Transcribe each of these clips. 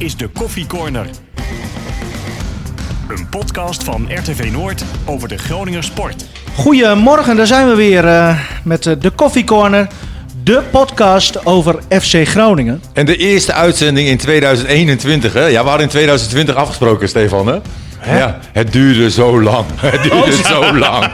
is de Koffie Corner. Een podcast van RTV Noord over de Groninger sport. Goedemorgen, daar zijn we weer eh, met eh, de Koffie Corner. De podcast over FC Groningen. En de eerste uitzending in 2021, hè? Ja, we hadden in 2020 afgesproken, Stefan, hè? Ja, het duurde zo lang. Het duurde zo lang.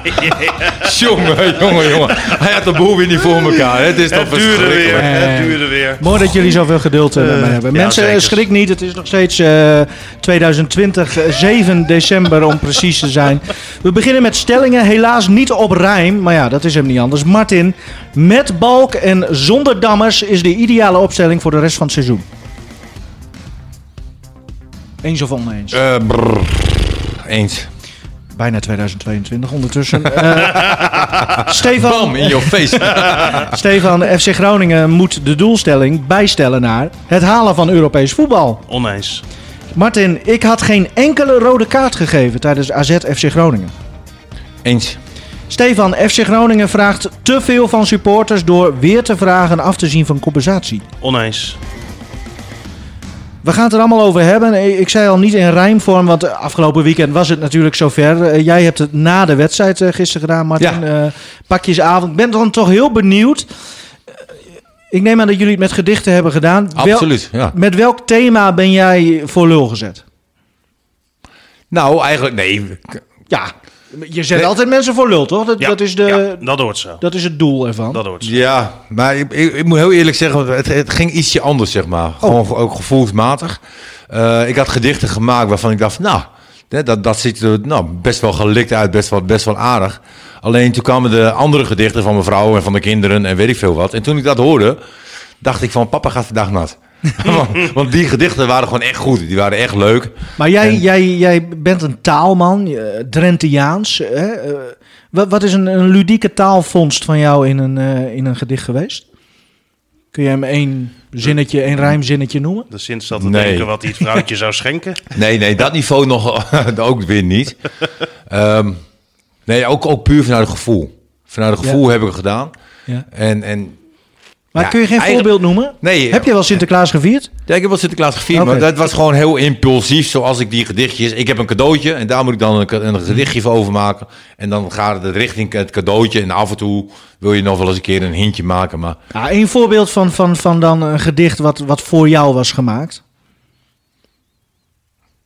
jongen, jongen, jongen. Hij had de boel weer niet voor elkaar. Het is toch Het duurde weer. Het duurde weer. Mooi dat jullie zoveel geduld met mij hebben. ja, Mensen, zeker. schrik niet. Het is nog steeds eh, 2020, eh, 7 december om precies te zijn. We beginnen met stellingen. Helaas niet op rijm, maar ja, dat is hem niet anders. Martin, met Balk en zonder Dammers is de ideale opstelling voor de rest van het seizoen. Eens of oneens? Brrr. Eens. Bijna 2022 ondertussen. Eh, Stefan, Bam, in your face. Stefan, FC Groningen moet de doelstelling bijstellen naar het halen van Europees voetbal. Oneens. Martin, ik had geen enkele rode kaart gegeven tijdens AZ FC Groningen. Eens. Stefan, FC Groningen vraagt te veel van supporters door weer te vragen af te zien van compensatie. Oneens. We gaan het er allemaal over hebben. Ik zei al niet in rijmvorm, want afgelopen weekend was het natuurlijk zover. Eh, Jij hebt het na de wedstrijd eh, gisteren gedaan, Martin. Ja. Eh, pakjesavond. Ik ben dan toch heel benieuwd. Eh, Ik neem aan dat jullie het met gedichten hebben gedaan. Wel- Absoluut, ja. met welk thema ben jij voor lul gezet? Nou, eigenlijk, nee. Ja, je zet Nee. altijd mensen voor lul, toch? Dat, Ja, dat, is, de, ja, dat hoort zo. dat is het doel ervan. Dat hoort zo. Ja, maar ik, ik, ik moet heel eerlijk zeggen, het, het ging ietsje anders, zeg maar. Gewoon ook gevoelsmatig. Eh, ik had gedichten gemaakt waarvan ik dacht, nou, hè, dat, dat ziet er nou, best wel gelikt uit, best wel, best wel aardig. Alleen toen kwamen de andere gedichten van mijn vrouw en van de kinderen en weet ik veel wat. En toen ik dat hoorde, dacht ik van, papa gaat vandaag nat. want, want die gedichten waren gewoon echt goed, die waren echt leuk. Maar jij, En- jij, jij bent een taalman, eh, Drentiaans. Hè? Eh, wat, wat is een, een ludieke taalvondst van jou in een, eh, in een gedicht geweest? Kun je hem één zinnetje, één rijmzinnetje noemen? De zin zat te Nee. denken wat hij het vrouwtje zou schenken. Nee, nee, dat niveau nog ook weer niet. Ehm, nee, ook, ook puur vanuit het gevoel. Vanuit het gevoel heb ik het gedaan. Ja. En, en Maar Ja, kun je geen voorbeeld noemen? Nee. Heb je wel Sinterklaas gevierd? Ja, ik heb wel Sinterklaas gevierd, maar dat was gewoon heel impulsief. Zoals ik die gedichtjes... Ik heb een cadeautje en daar moet ik dan een, een gedichtje voor overmaken. En dan gaat het richting het cadeautje. En af en toe wil je nog wel eens een keer een hintje maken. Maar Ja, een voorbeeld van, van, van dan een gedicht wat, wat voor jou was gemaakt.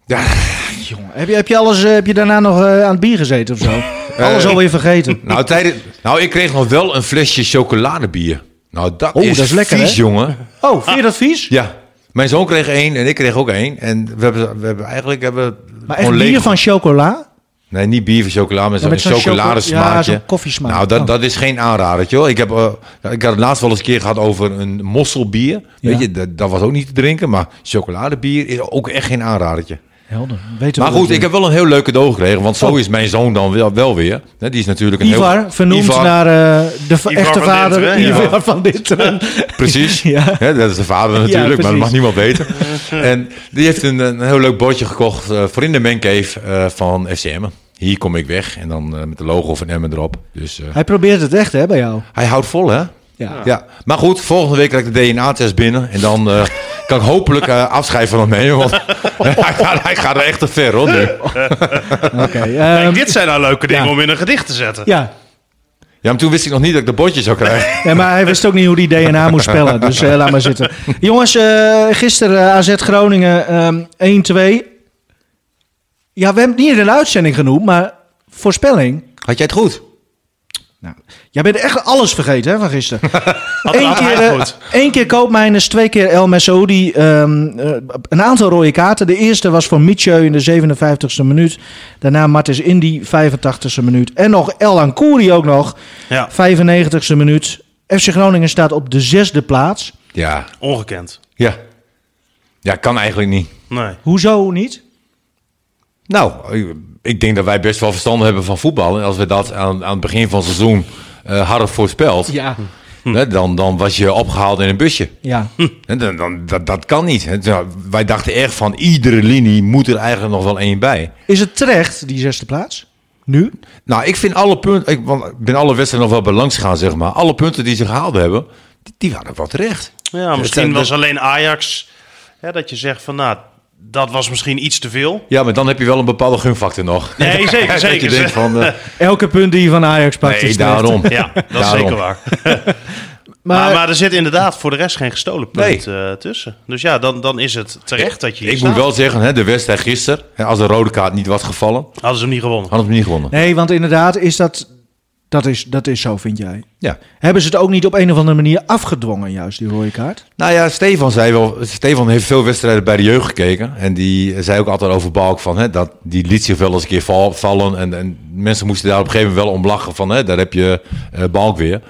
ja, Jongen, heb je, heb je, alles, eh, heb je daarna nog eh, aan het bier gezeten of zo? Alles alweer vergeten. nou, nou, ik kreeg nog wel een flesje chocoladebier. Nou, dat, Oh, is, dat is lekker, vies, hè? jongen. Oh, vind je dat vies? Ja. Mijn zoon kreeg één en ik kreeg ook één. En we hebben, we hebben eigenlijk... Hebben Maar echt bier leeg- van chocola? Nee, niet bier van chocola, maar Ja, zo'n chocoladesmaakje. ja, zo'n koffiesmaak. Nou, dat, Oh. dat is geen aanradertje hoor. Ik, heb, eh, ik had het laatst wel eens een keer gehad over een mosselbier. Weet Ja. je, dat, dat was ook niet te drinken. Maar chocoladebier is ook echt geen aanradertje. Helder. Weten Maar we goed, ik heb wel een heel leuk cadeau gekregen. Want zo Oh. is mijn zoon dan wel, wel weer. Hè, Die is natuurlijk een Ivar, heel... vernoemd Ivar, naar eh, de Ivar echte van vader ja. Ivar van Dinteren. Precies. Ja. Dat is de vader natuurlijk, maar dat mag niemand weten. en die heeft een, een heel leuk bordje gekocht eh, voor in de mancave eh, van FCM. Hier kom ik weg. En dan met de logo van Emmen erop. Dus eh, Hij probeert het echt, hè, bij jou. hij houdt vol, hè? Ja. Ja, maar goed, volgende week krijg ik de DNA-test binnen. En dan eh, kan ik hopelijk eh, afscheid van hem nemen. Want hij, gaat, hij gaat er echt te ver, hoor, nu. Oké. Kijk, ehm, dit zijn nou leuke dingen ja. om in een gedicht te zetten. ja. Ja, maar toen wist ik nog niet dat ik de bordje zou krijgen. ja, maar hij wist ook niet hoe die DNA moest spellen. Dus eh, laat maar zitten. Jongens, eh, gisteren AZ Groningen ehm 1-2. Ja, we hebben het niet in een uitzending genoemd, maar voorspelling. Had jij het goed? Nou, jij bent echt alles vergeten hè, van gisteren. Eén keer, hij eh, goed. één keer Koopmijners, twee keer El Messoudi. ehm, eh, een aantal rode kaarten. De eerste was voor Mietje in de 57ste minuut. Daarna Martens Indy, 85ste minuut. En nog El Ankouri ook nog, Ja, 95ste minuut. FC Groningen staat op de zesde plaats. Ja. ongekend. Ja. Ja, kan eigenlijk niet. Nee. Hoezo niet? Nou, ik denk dat wij best wel verstand hebben van voetbal. En als we dat aan, aan het begin van het seizoen eh hadden voorspeld... Ja. Hè, dan, dan was je opgehaald in een busje. Ja. En dan, dan, dat, dat kan niet. hè. Ja, Wij dachten echt van iedere linie moet er eigenlijk nog wel één bij. Is het terecht, die zesde plaats? Nu? Nou, ik vind alle punten... Ik, want ik ben alle wedstrijden nog wel bij langs gegaan, zeg maar. Alle punten die ze gehaald hebben, die, die waren wel terecht. Ja, misschien dat- was alleen Ajax Hè, dat je zegt van, nou, dat was misschien iets te veel. Ja, maar dan heb je wel een bepaalde gunfactor nog. Nee, zeker, Dat je zeker. denkt van, eh, Elke punt die je van Ajax pakt nee, daarom. Ja, dat is zeker waar. Maar, Maar, maar er zit inderdaad voor de rest geen gestolen punt eh, tussen. Dus ja, dan, dan is het terecht dat je hier Ik moet wel zeggen, hè, de wedstrijd gisteren, hè, als de rode kaart niet was gevallen, Hadden ze hem niet gewonnen. hadden we niet gewonnen. nee, want inderdaad is dat, dat, is, dat is zo, vind jij. Ja. Hebben ze het ook niet op een of andere manier afgedwongen, juist, die rode kaart? Nou ja, Stefan zei wel. Stefan heeft veel wedstrijden bij de jeugd gekeken. En die zei ook altijd over Balk van hè, dat die liet zich wel eens een keer val- vallen. En, en mensen moesten daar op een gegeven moment wel om lachen van hè, daar heb je eh, Balk weer.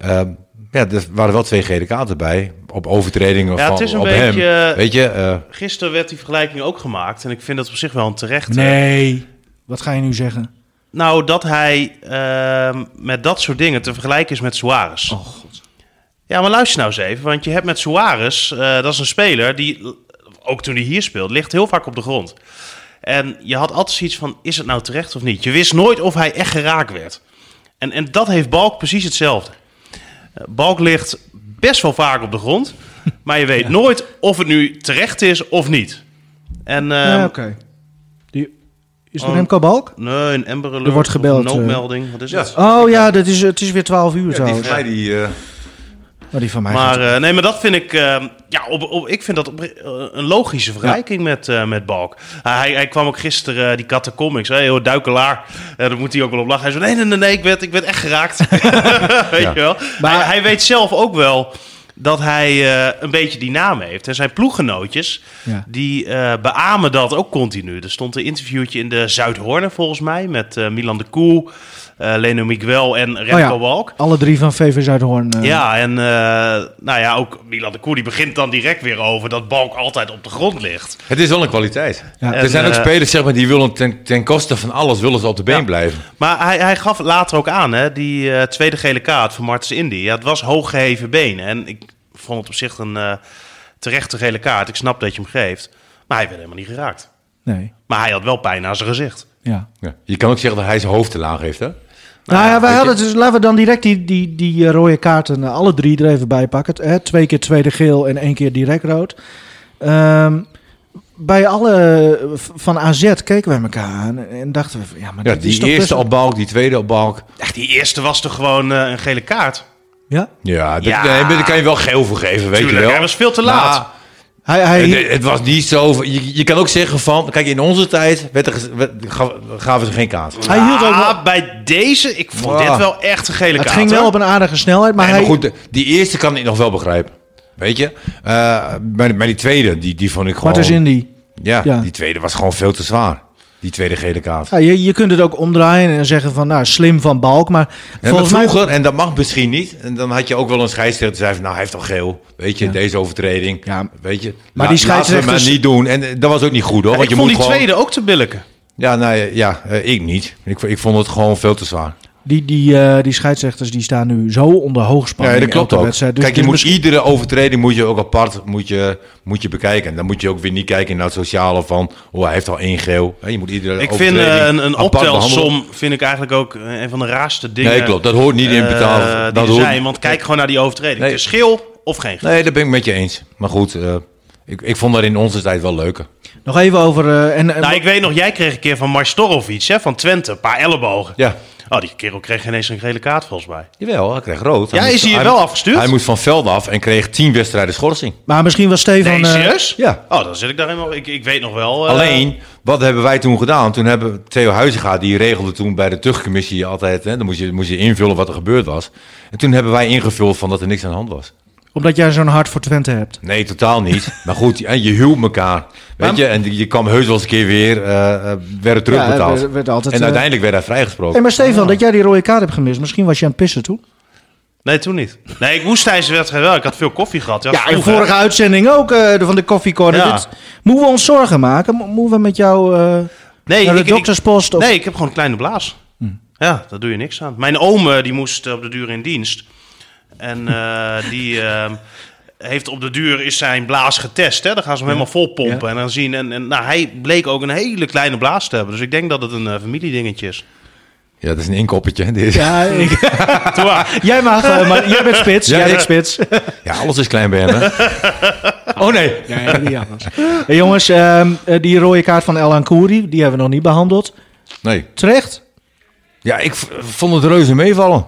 Ehm, ja, er waren wel twee gele kaarten bij op overtredingen Ja, van het is een op beetje- hem. Weet je, eh, Gisteren werd die vergelijking ook gemaakt. En ik vind dat op zich wel een terechte. Nee. Wat ga je nu zeggen? Nou, dat hij ehm, met dat soort dingen te vergelijken is met Suarez. Oh, god. Ja, maar luister nou eens even. Want je hebt met Suarez, eh, dat is een speler die, ook toen hij hier speelt, ligt heel vaak op de grond. En je had altijd zoiets van, is het nou terecht of niet? Je wist nooit of hij echt geraakt werd. En, en dat heeft Balk precies hetzelfde. Eh, Balk ligt best wel vaak op de grond. Maar je weet nooit of het nu terecht is of niet. En Ja, ehm, oké. Die- Is het oh. Remco Balk? nee, een Amber Alert Er wordt gebeld, een eh. noodmelding. Wat is Ja. het? Oh ja, dat is, het is weer 12 uur ja, zo. die van mij die. eh, Maar die van mij Maar, eh, nee, maar dat vind ik, eh, ja, op, op, ik vind dat op, een logische vergelijking met, eh, met Balk. hij, hij kwam ook gisteren, die kattencomics, hey, joh, duikelaar. Daar moet hij ook wel op lachen. Hij zei, nee, nee, nee, nee ik, werd, ik werd echt geraakt. weet Ja. je wel? Maar hij, hij weet zelf ook wel dat hij eh, een beetje die naam heeft. En zijn ploeggenootjes, Ja. die eh, beamen dat ook continu. Er stond een interviewtje in de Zuidhoornen volgens mij, met eh, Milan de Koe, eh Leno Miguel en Remco Oh ja, Balk. Alle drie van VV Zuidhoorn. eh, Ja, en eh, nou ja, ook Milan de Koer die begint dan direct weer over dat Balk altijd op de grond ligt. het is wel een kwaliteit. Ja. er zijn ook spelers zeg maar, die willen ten, ten koste van alles willen ze op de been Ja. blijven. Maar hij, hij gaf later ook aan, hè, die eh, tweede gele kaart van Martens Indy. Ja, het was hooggeheven benen. En ik vond het op zich een terechte gele kaart. Ik snap dat je hem geeft. Maar hij werd helemaal niet geraakt. Nee, Maar hij had wel pijn aan zijn gezicht. Ja. Ja. Je kan ook zeggen dat hij zijn hoofd te laag heeft. Hè? Nou ja, wij weet hadden dus, laten we dan direct die, die, die eh, rode kaarten, eh, alle drie er even bij pakken. Hè? Twee keer tweede geel en één keer direct rood. Ehm, bij alle eh, van AZ keken wij elkaar aan en dachten we, ja, maar Ja, dit is die toch eerste best- op balk, die tweede op balk. Echt, die eerste was toch gewoon een gele kaart? Ja, Ja, dat, Ja. Nee, maar daar kan je wel geel voor geven, weet Tuurlijk, je wel. hij was veel te laat. Maar hij, hij, het, het was niet zo... Je, je kan ook zeggen van... Kijk, in onze tijd werd er, werd- gaven ze geen kaart. hij hield ook Ah, wel, bij deze, ik vond dit wel echt een gele het kaart. ging wel hoor. op een aardige snelheid, maar Nee, hij... maar goed, die eerste kan ik nog wel begrijpen. Weet je? Eh bij, bij die tweede, die, die vond ik gewoon... Martens Indy. Ja, Ja. die tweede was gewoon veel te zwaar. Die tweede gele kaart. Ja, je, je kunt het ook omdraaien en zeggen van, nou, slim van Balk, maar En maar volgens mij... vroeger, en dat mag misschien niet, en dan had je ook wel een scheidsrechter die zei van, nou, hij heeft al geel. Weet je, Ja. deze overtreding. Ja. Weet je. Maar die scheidsrechter maar niet doen. En eh, dat was ook niet goed hoor. Ja, want ik je vond moet die gewoon... tweede ook te billijken. Ja, nou ja, ja eh, ik niet. Ik, ik vond het gewoon veel te zwaar. Die, die, eh, die scheidsrechters die staan nu zo onder Ja, hoogspanning. dat klopt ook. wedstrijd. Dus Kijk, je moet misschien- iedere overtreding moet je ook apart moet je, moet je bekijken. En dan moet je ook weer niet kijken naar het sociale van, oh, hij heeft al één geel. Ja, Je moet iedere Ik vind eh, een, een optelsom vind ik eigenlijk ook eh, een van de raarste dingen. Nee, klopt. Dat hoort niet in betaald. die dat hoort, zijn. Want kijk gewoon naar die overtreding. Nee. Het is geel of geen geel. Nee, dat ben ik met je eens. Maar goed, eh, ik, ik vond dat in onze tijd wel leuker. Nog even over... eh, en, en- Nou, ik weet nog, jij kreeg een keer van Marstorovic hè, van Twente, een paar ellebogen. Ja. Oh, die kerel kreeg geen eens een gele kaart volgens mij. Jawel, hij kreeg rood. Ja, moest- is hij wel afgestuurd? Hij moest van veld af en kreeg tien wedstrijden schorsing. maar misschien was Stefan... Nee, eh, serieus? Ja. Oh, dan zit ik daar helemaal... Ik, ik weet nog wel... eh, Alleen, wat hebben wij toen gedaan? Toen hebben Theo Huizinga, die regelde toen bij de tuchtcommissie altijd... Hè, dan moest je, moest je invullen wat er gebeurd was. En toen hebben wij ingevuld van dat er niks aan de hand was. Omdat jij zo'n hart voor Twente hebt. Nee, totaal niet. maar goed, en je hielp elkaar. Weet Maar- je, en je kwam heus wel eens een keer weer, eh, eh, werden terugbetaald. Ja, werd- werd altijd, en eh, uiteindelijk werd hij vrijgesproken. Hey, maar Stefan, dat jij die rode kaart hebt gemist. Misschien was je aan het pissen toen. Nee, toen niet. Nee, ik moest tijdens de wedstrijd wel. Ik had veel koffie gehad. Ja, in de vorige uitzending ook eh, van de koffiecorner. Ja. Moeten we ons zorgen maken? Mo- Moeten we met jou eh, Nee, naar de ik, ik, dokterspost? Of... nee, ik heb gewoon een kleine blaas. Ja, daar doe je niks aan. Mijn oom die moest op de duur in dienst. En eh, die eh, heeft op de duur is zijn blaas getest. Hè? Dan gaan ze hem helemaal vol pompen. En dan zien. En, en nou, hij bleek ook een hele kleine blaas te hebben. Dus ik denk dat het een eh, familiedingetje is. Ja, dat is een inkoppertje. dit. Ja, ik- jij mag, maar jij bent spits. Ja, jij bent spits. Ja, alles is klein bij hem, hè? Oh nee. Anders. Hey, jongens, ehm, eh, die rode kaart van El Kouri, die hebben we nog niet behandeld. Nee. Terecht. Ja, ik vond het reuze meevallen.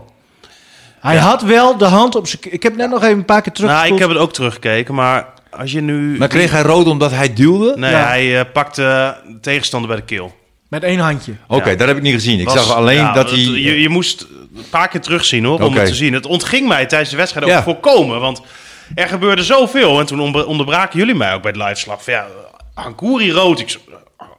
Hij had wel de hand op zijn... Ik heb net nog even een paar keer terug. Nou, ik heb het ook teruggekeken, maar als je nu... Maar kreeg hij rood omdat hij duwde? Nee, Ja. hij eh, pakte de tegenstander bij de keel. Met één handje. Oké, Ja. dat heb ik niet gezien. Ik Was- zag alleen ja, dat hij... Je, je moest een paar keer terugzien hoor, om het te zien. Het ontging mij tijdens de wedstrijd ook voorkomen, want er gebeurde zoveel. En toen onder- onderbraken jullie mij ook bij het liveslag. Van, ja, Hankouri rood. Ik,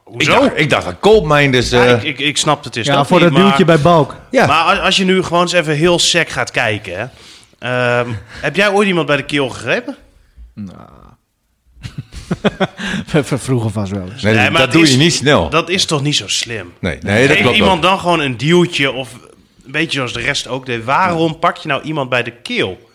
zo, ik, hoezo? dacht, ik dacht dat. Ja, eh ik, ik, ik snap het is Ja, dat voor niet, dat duwtje maar, bij Balk. ja. Maar als, als je nu gewoon eens even heel sec gaat kijken. Hè, ehm, heb jij ooit iemand bij de keel gegrepen? Vroeger vast wel eens. nee, Nee, maar dat het doe is- je niet snel. Dat is toch niet zo slim? Nee, nee dat Geef klopt iemand dan gewoon een duwtje of een beetje zoals de rest ook deed. Waarom pak je nou iemand bij de keel?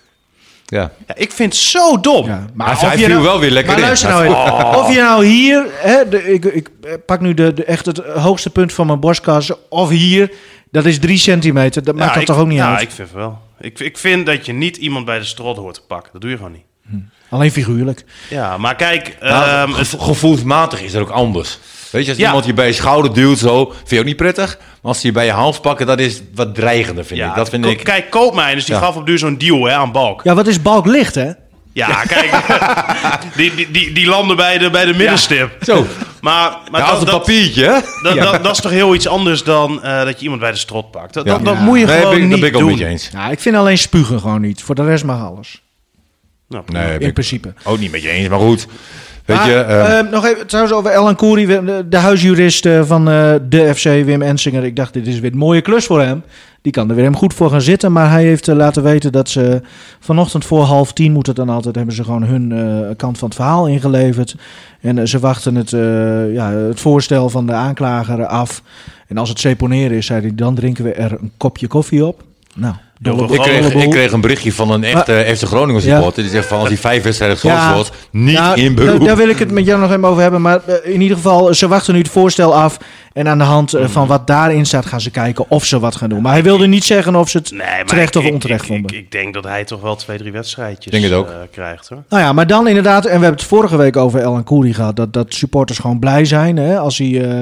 Ja. Ja, ik vind het zo dom. Ja, Hij- je viel wel weer lekker maar in. luister nou even. Of je nou hier... Hè, de, ik, ik pak nu de, de, echt het hoogste punt van mijn borstkas. Of hier. Dat is drie centimeter. Dat maakt Ja, dat ik- toch ook niet ja, uit? ik vind het wel. Ik, ik vind dat je niet iemand bij de strot hoort te pakken. Dat doe je gewoon niet. Alleen figuurlijk. Ja, maar kijk, Nou, ehm, gevo- gevoelsmatig is dat ook anders. Weet je, als Ja. iemand je bij je schouder duwt zo, vind je ook niet prettig. Maar als ze je bij je hals pakken, dat is wat dreigender, vind ja, ik. Dat vind ik... Kijk, Koopmijners, die Ja. gaf op duur zo'n deal hè, aan Balk. Ja, wat is Balk licht, hè? Ja, kijk, die, die, die, die landen bij de, bij de middenstip. Zo, Maar, maar ja, dat, een dat, papiertje, hè? dat, dat, dat is toch heel iets anders dan eh, dat je iemand bij de strot pakt. Dat, Ja. dat, dat Ja. moet je Nee, gewoon ik, dat niet ben ik ook met je eens. Ja, ik vind alleen spugen gewoon niet. Voor de rest mag alles. Nou, Nee, In principe. ook niet met je eens, maar goed. Weet Maar, je, eh, eh, nog even trouwens over Ellen Koeri, de, de huisjurist eh, van eh, de FC, Wim Ensinger. Ik dacht, dit is weer een mooie klus voor hem. Die kan er weer hem goed voor gaan zitten. Maar hij heeft eh, laten weten dat ze vanochtend voor half tien moet het dan altijd, hebben ze gewoon hun kant van het verhaal ingeleverd. En ze wachten het, ja, het voorstel van de aanklager af. En als het seponeren is, zei hij, dan drinken we er een kopje koffie op. Nou, Ik kreeg, ik kreeg een berichtje van een echte FC Groningen supporter. Die zegt van als die vijf wedstrijden geschorst Ja. wordt, niet Ja, in daar- beroep. Daar wil ik het met jou nog even over hebben. Maar eh, in ieder geval, ze wachten nu het voorstel af. En aan de hand eh, van wat daarin staat, gaan ze kijken of ze wat gaan doen. Maar hij wilde niet zeggen of ze het Nee, terecht ik- of onterecht ik, vonden. Ik, ik denk dat hij toch wel twee, drie wedstrijdjes Denk het ook. eh, krijgt hoor. Nou ja, maar dan inderdaad, en we hebben het vorige week over El Koeri gehad, dat, dat supporters gewoon blij zijn hè, als hij, eh,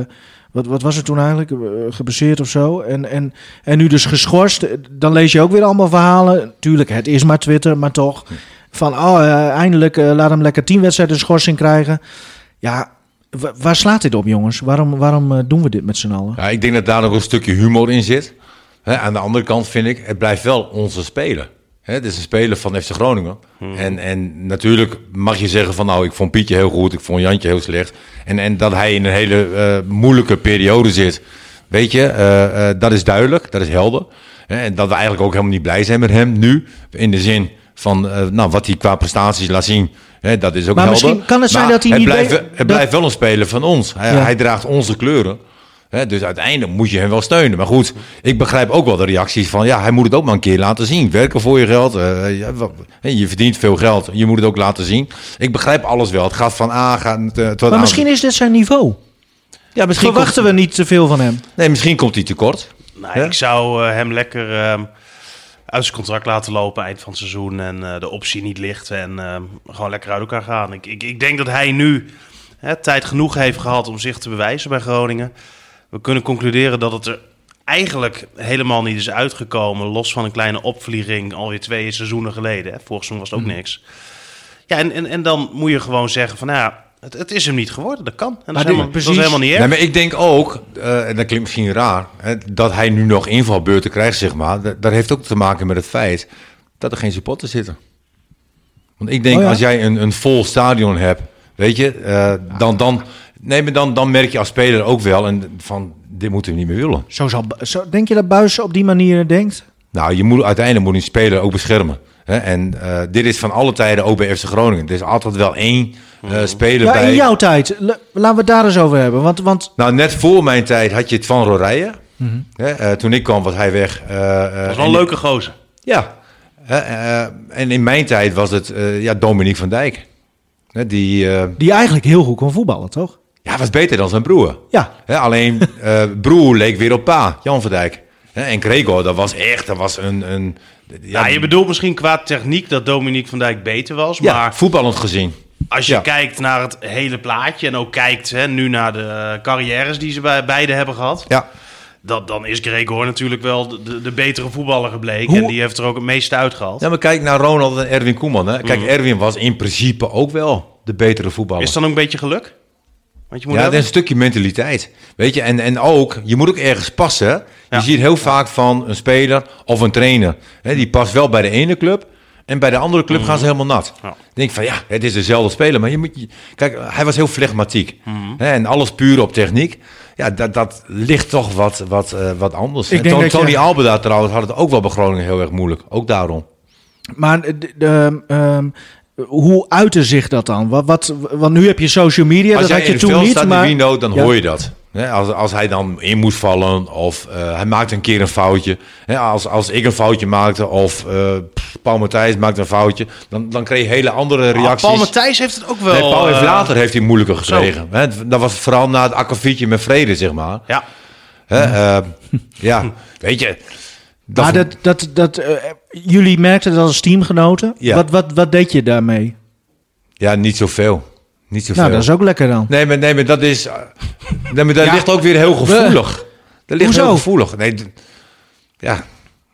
wat, wat was het toen eigenlijk, Eh, geblesseerd of zo. En, en, en nu dus geschorst, Eh, dan lees je ook weer allemaal verhalen. Tuurlijk, het is maar Twitter, maar toch. Van, oh, eh, eindelijk, laat hem lekker tien wedstrijden schorsing krijgen. Ja, wa- waar slaat dit op jongens? Waarom, waarom doen we dit met z'n allen? Ja, ik denk dat daar nog een stukje humor in zit. Hè, aan de andere kant vind ik, het blijft wel onze speler. Hè, het is een speler van FC Groningen. En, en natuurlijk mag je zeggen van nou, ik vond Pietje heel goed, ik vond Jantje heel slecht. En, en dat hij in een hele eh, moeilijke periode zit. Weet je, eh, eh, dat is duidelijk, dat is helder. Hè, en dat we eigenlijk ook helemaal niet blij zijn met hem nu. In de zin van eh, nou, wat hij qua prestaties laat zien. Hè, dat is ook Maar helder. misschien kan het zijn Maar dat hij niet blijft, dat- blijft wel een speler van ons. Hij, Ja. hij draagt onze kleuren. Hè, dus uiteindelijk moet je hem wel steunen. Maar goed, ik begrijp ook wel de reacties van... ja, hij moet het ook maar een keer laten zien. Werken voor je geld. eh, je verdient veel geld. Je moet het ook laten zien. Ik begrijp alles wel. Het gaat van A... Gaat, wordt Maar misschien is dit zijn niveau. ja, misschien Verwachten we niet te veel van hem? Nee, misschien komt hij tekort. Nou, Ja? Ik zou eh, hem lekker ehm, uit zijn contract laten lopen eind van het seizoen en eh, de optie niet lichten en ehm, gewoon lekker uit elkaar gaan. Ik, ik, ik denk dat hij nu hè, tijd genoeg heeft gehad om zich te bewijzen bij Groningen. We kunnen concluderen dat het er eigenlijk helemaal niet is uitgekomen, los van een kleine opvlieging alweer twee seizoenen geleden. Hè. Vorig seizoen was het ook Mhm. niks. Ja, en, en, en dan moet je gewoon zeggen van, nou ja, het, het is hem niet geworden. Dat kan. En dat, Maar is, dit- helemaal, dat is helemaal niet erg. Nee, maar ik denk ook, eh, en dat klinkt misschien raar... Hè, dat hij nu nog invalbeurten krijgt, zeg maar. Dat, dat heeft ook te maken met het feit dat er geen supporters zitten. Want ik denk, Oh ja? als jij een, een vol stadion hebt, weet je, eh, dan, dan, nee, maar dan, dan merk je als speler ook wel en van, dit moeten we niet meer willen. Zo zal, zo, denk je dat Buis op die manier denkt? Nou, je moet, uiteindelijk moet een speler ook beschermen. Hè? En eh, dit is van alle tijden ook bij FC Groningen. Er is altijd wel één eh, speler Ja, bij. in jouw tijd. La- Laten we het daar eens over hebben. Want, want Nou, net voor mijn tijd had je het van Rorije. Hè, eh, toen ik kwam was hij weg. eh, eh, Dat was wel en- een leuke gozer. Ja. Hè, eh, en in mijn tijd was het eh, ja, Dominique van Dijk. Hè, die eh, die eigenlijk heel goed kon voetballen, toch? Ja, was beter dan zijn broer. Ja. Hè, alleen eh, broer leek weer op pa, Jan van Dijk. Hè, en Gregor, dat was echt dat was een... een Ja, je bedoelt misschien qua techniek dat Dominique van Dijk beter was, ja, maar voetballend gezien. als je Ja. kijkt naar het hele plaatje en ook kijkt hè, nu naar de carrières die ze bij beide hebben gehad, Ja. dat, dan is Gregor natuurlijk wel de, de, betere voetballer gebleken. Hoe- En die heeft er ook het meeste uitgehaald. ja, maar kijk naar Ronald en Erwin Koeman. Hè. Kijk, Erwin was in principe ook wel de betere voetballer. Is dan ook een beetje geluk? Want je moet Ja, dat is een stukje mentaliteit. Weet je, en, en ook, je moet ook ergens passen. Je Ja. ziet heel vaak van een speler of een trainer. Hè, die past wel bij de ene club. En bij de andere club gaan ze helemaal nat. Mhm. Ja. Dan denk ik van ja, het is dezelfde speler. Maar je moet, je- kijk, hij was heel flegmatiek. Mhm. Hè, en alles puur op techniek. Ja, dat, dat ligt toch wat, wat, eh, wat anders. Ik En denk Tony, je- Alberda trouwens had het ook wel bij Groningen heel erg moeilijk. Ook daarom. Maar de, de, ehm, hoe uitte zich dat dan? Wat, wat, want nu heb je social media, Als dat had je toen niet. staat maar, in Wino, dan Ja. hoor je dat. Als, als hij dan in moest vallen of eh, hij maakt een keer een foutje. Als, als ik een foutje maakte of eh, Paul Matthijs maakte een foutje, dan, dan kreeg je hele andere Ah, reacties. Paul Matthijs heeft het ook wel. Nee, Paul heeft eh, later heeft hij moeilijker gekregen. Dat was vooral na het akkefietje met Vrede, zeg maar. Ja, Hè, ja, weet je. Dat maar dat, dat, dat, eh, jullie merkten dat als teamgenoten. Ja. Wat, wat, wat deed je daarmee? Ja, niet zoveel. Niet zoveel. Nou, dat is ook lekker dan. Nee, maar, nee, maar dat is. eh, Nee, maar dat Ja. ligt ook weer heel gevoelig. Dat ligt Hoezo? heel gevoelig. Nee, ja.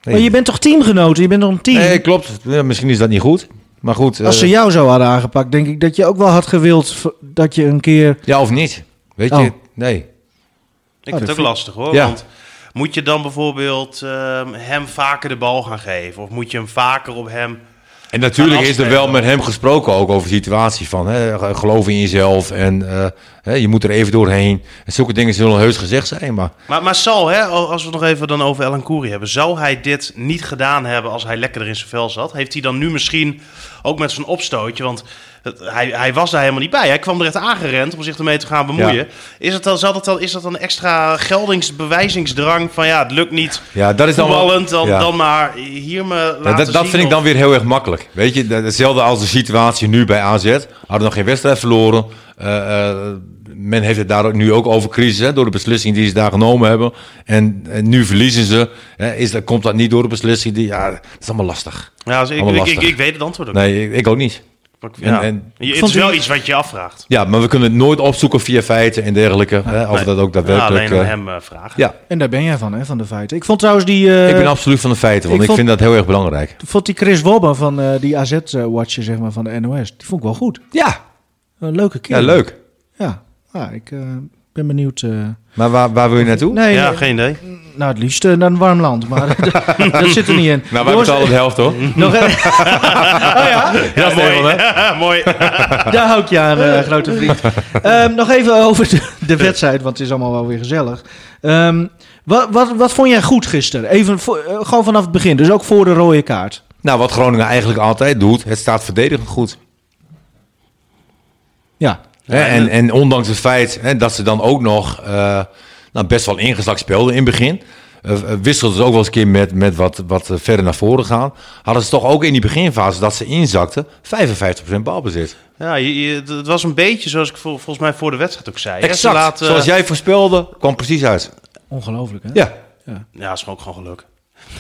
Nee. Maar je bent toch teamgenoten? Je bent toch een team? Nee, klopt. Ja, misschien is dat niet goed. Maar goed. Als ze eh, jou zo hadden aangepakt, denk ik dat je ook wel had gewild dat je een keer... ja, of niet. Weet Oh. je? Nee. ik dat vind het ook vind- lastig hoor. Ja. Want moet je dan bijvoorbeeld ehm, hem vaker de bal gaan geven? Of moet je hem vaker op hem... En natuurlijk is er wel met hem gesproken ook over de situatie van hè, geloof in jezelf en eh, hè, je moet er even doorheen. En zulke dingen zullen heus gezegd zijn, maar Maar, maar zal, hè, als we het nog even dan over Elan Koeri hebben, zou hij dit niet gedaan hebben als hij lekkerder in zijn vel zat? Heeft hij dan nu misschien ook met zijn opstootje, want hij, hij was daar helemaal niet bij. Hij kwam er echt aangerend om zich ermee te gaan bemoeien. Ja. Is, het dan, zal dat dan, is dat dan extra geldingsbewijzingsdrang van ja, het lukt niet ja, dat is dan wel- dan, ja. dan maar hier me laten Ja, dat, dat vind ik dan weer heel erg makkelijk. Weet je, hetzelfde als de situatie nu bij AZ. Hadden nog geen wedstrijd verloren. Eh, men heeft het daar ook nu ook over crisis, hè, door de beslissing die ze daar genomen hebben. En, en nu verliezen ze. Hè, is dat, komt dat niet door de beslissing? Die, ja, dat is allemaal lastig. Ja, dus ik, Allemaal ik, ik, lastig. ik weet het antwoord ook Nee, ik, ik ook niet. Ja. en- en- het is wel u- iets wat je afvraagt. Ja, maar we kunnen het nooit opzoeken via feiten en dergelijke. Hè, of Nee. dat ook Ja, daadwerkelijk... alleen aan eh, hem eh, vragen. ja, En daar ben jij van, hè, van de feiten. Ik vond trouwens die... eh, ik ben absoluut van de feiten, want ik ik, vond- vind dat heel erg belangrijk. vond die Chris Wobber van eh, die AZ-watcher zeg maar, van de NOS, die vond ik wel goed. Ja, Een leuke keer. ja leuk. Ja, ja ik eh, ben benieuwd. eh. Maar waar, waar wil je naartoe? Nee, Ja, nee, geen idee. nou het liefst eh, naar een warm land, maar dat zit er niet in. Nou, wij betalen de helft, hoor. nog even- oh ja, mooi. hè? mooi. daar hou ik je aan, eh, grote vriend. Ehm, nog even over de, de wedstrijd, want het is allemaal wel weer gezellig. Ehm, wat, wat, wat vond jij goed gisteren? Even voor- eh, gewoon vanaf het begin, dus ook voor de rode kaart. Nou, wat Groningen eigenlijk altijd doet, het staat verdedigend goed. Ja, Hè, en, en ondanks het feit hè, dat ze dan ook nog eh, nou, best wel ingezakt speelden in het begin. eh, eh, wisselden ze ook wel eens een keer met, met wat, wat verder naar voren gaan. Hadden ze toch ook in die beginfase dat ze inzakten 55% balbezit. Ja, je, je- het was een beetje zoals ik vol- volgens mij voor de wedstrijd ook zei. Ze Exact. laten- Zoals jij voorspelde, kwam precies uit. ongelooflijk hè? Ja. Ja, is ook gewoon geluk.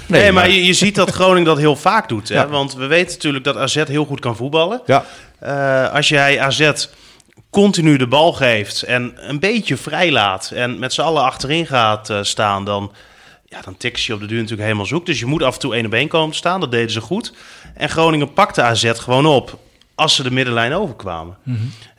Nee, Nee, maar je, je ziet dat Groningen dat heel vaak doet. Hè? Ja. Want we weten natuurlijk dat AZ heel goed kan voetballen. Ja. Eh, als jij AZ continu de bal geeft en een beetje vrijlaat... en met z'n allen achterin gaat eh, staan... dan, ja, dan tikt je op de duur natuurlijk helemaal zoek. Dus je moet af en toe één op één komen te staan. Dat deden ze goed. En Groningen pakte AZ gewoon op als ze de middenlijn overkwamen.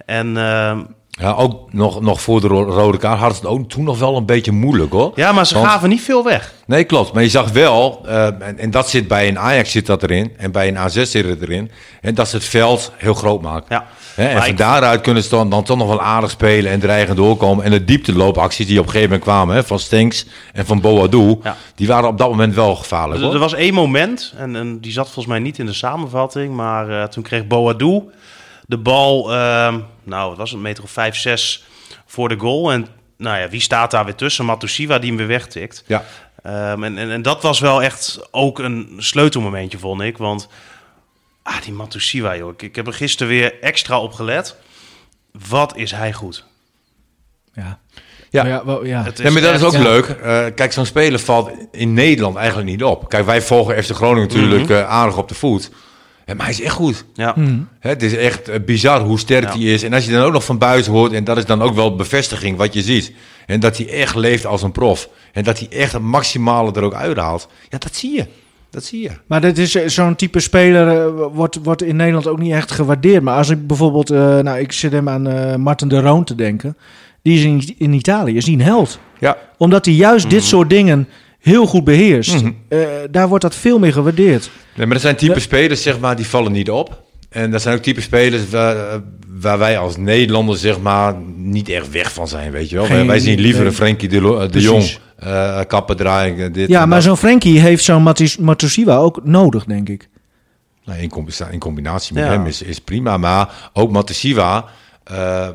En ehm, Ja, ook nog, nog voor de ro- rode kaart ze het ook toen nog wel een beetje moeilijk hoor. ja, maar ze Want- gaven niet veel weg. Nee, klopt. Maar je zag wel, eh, en, en dat zit bij een Ajax zit dat erin, en bij een AZ zit het erin, en dat ze het veld heel groot maken. Ja. En van ik- daaruit kunnen ze dan, dan toch nog wel aardig spelen en dreigen doorkomen. En de diepteloopacties die op een gegeven moment kwamen, van Stenks en van Boadou, Ja. die waren op dat moment wel gevaarlijk. Er, er was één moment, en, en die zat volgens mij niet in de samenvatting, maar eh, toen kreeg Boadou de bal, ehm, nou, het was een meter of vijf, zes voor de goal. En nou ja, wie staat daar weer tussen? Matusiwa die hem weer wegtikt. Ja. Ehm, en, en, en dat was wel echt ook een sleutelmomentje, vond ik. Want, ah, die Matusiwa, joh. Ik, ik heb er gisteren weer extra op gelet. Wat is hij goed? Ja. Ja. Maar ja, wel, ja. Het Ja, maar dat is ook ja. leuk. Eh, kijk, zo'n speler valt in Nederland eigenlijk niet op. Kijk, wij volgen FC Groningen natuurlijk Mhm. eh, aardig op de voet. Maar hij is echt goed. Ja. Hè, het is echt eh, bizar hoe sterk Ja. hij is. En als je dan ook nog van buiten hoort, en dat is dan ook wel bevestiging wat je ziet. En dat hij echt leeft als een prof. En dat hij echt het maximale er ook uithaalt. Ja, dat zie je. Dat zie je. Maar dat is eh, zo'n type speler eh, wordt, wordt in Nederland ook niet echt gewaardeerd. Maar als ik bijvoorbeeld, eh, nou, ik zit hem aan eh Martin de Roon te denken. Die is in, in Italië, is die een held. Ja, Omdat hij juist dit soort dingen heel goed beheerst. Mhm. Eh, daar wordt dat veel meer gewaardeerd. Nee, maar er zijn type Ja. spelers, zeg maar, die vallen niet op. En dat zijn ook type spelers waar, waar wij als Nederlanders, zeg maar, niet echt weg van zijn, weet je wel. Wij, Geen- wij zien liever nee. een Frenkie de, Precies. Jong, eh kappen draaien, eh, dit Ja, maar zo'n Frenkie heeft zo'n Matusiwa ook nodig, denk ik. Nou, in, combi- in combinatie met Ja. hem is, is prima. Maar ook Matesiwa eh eh,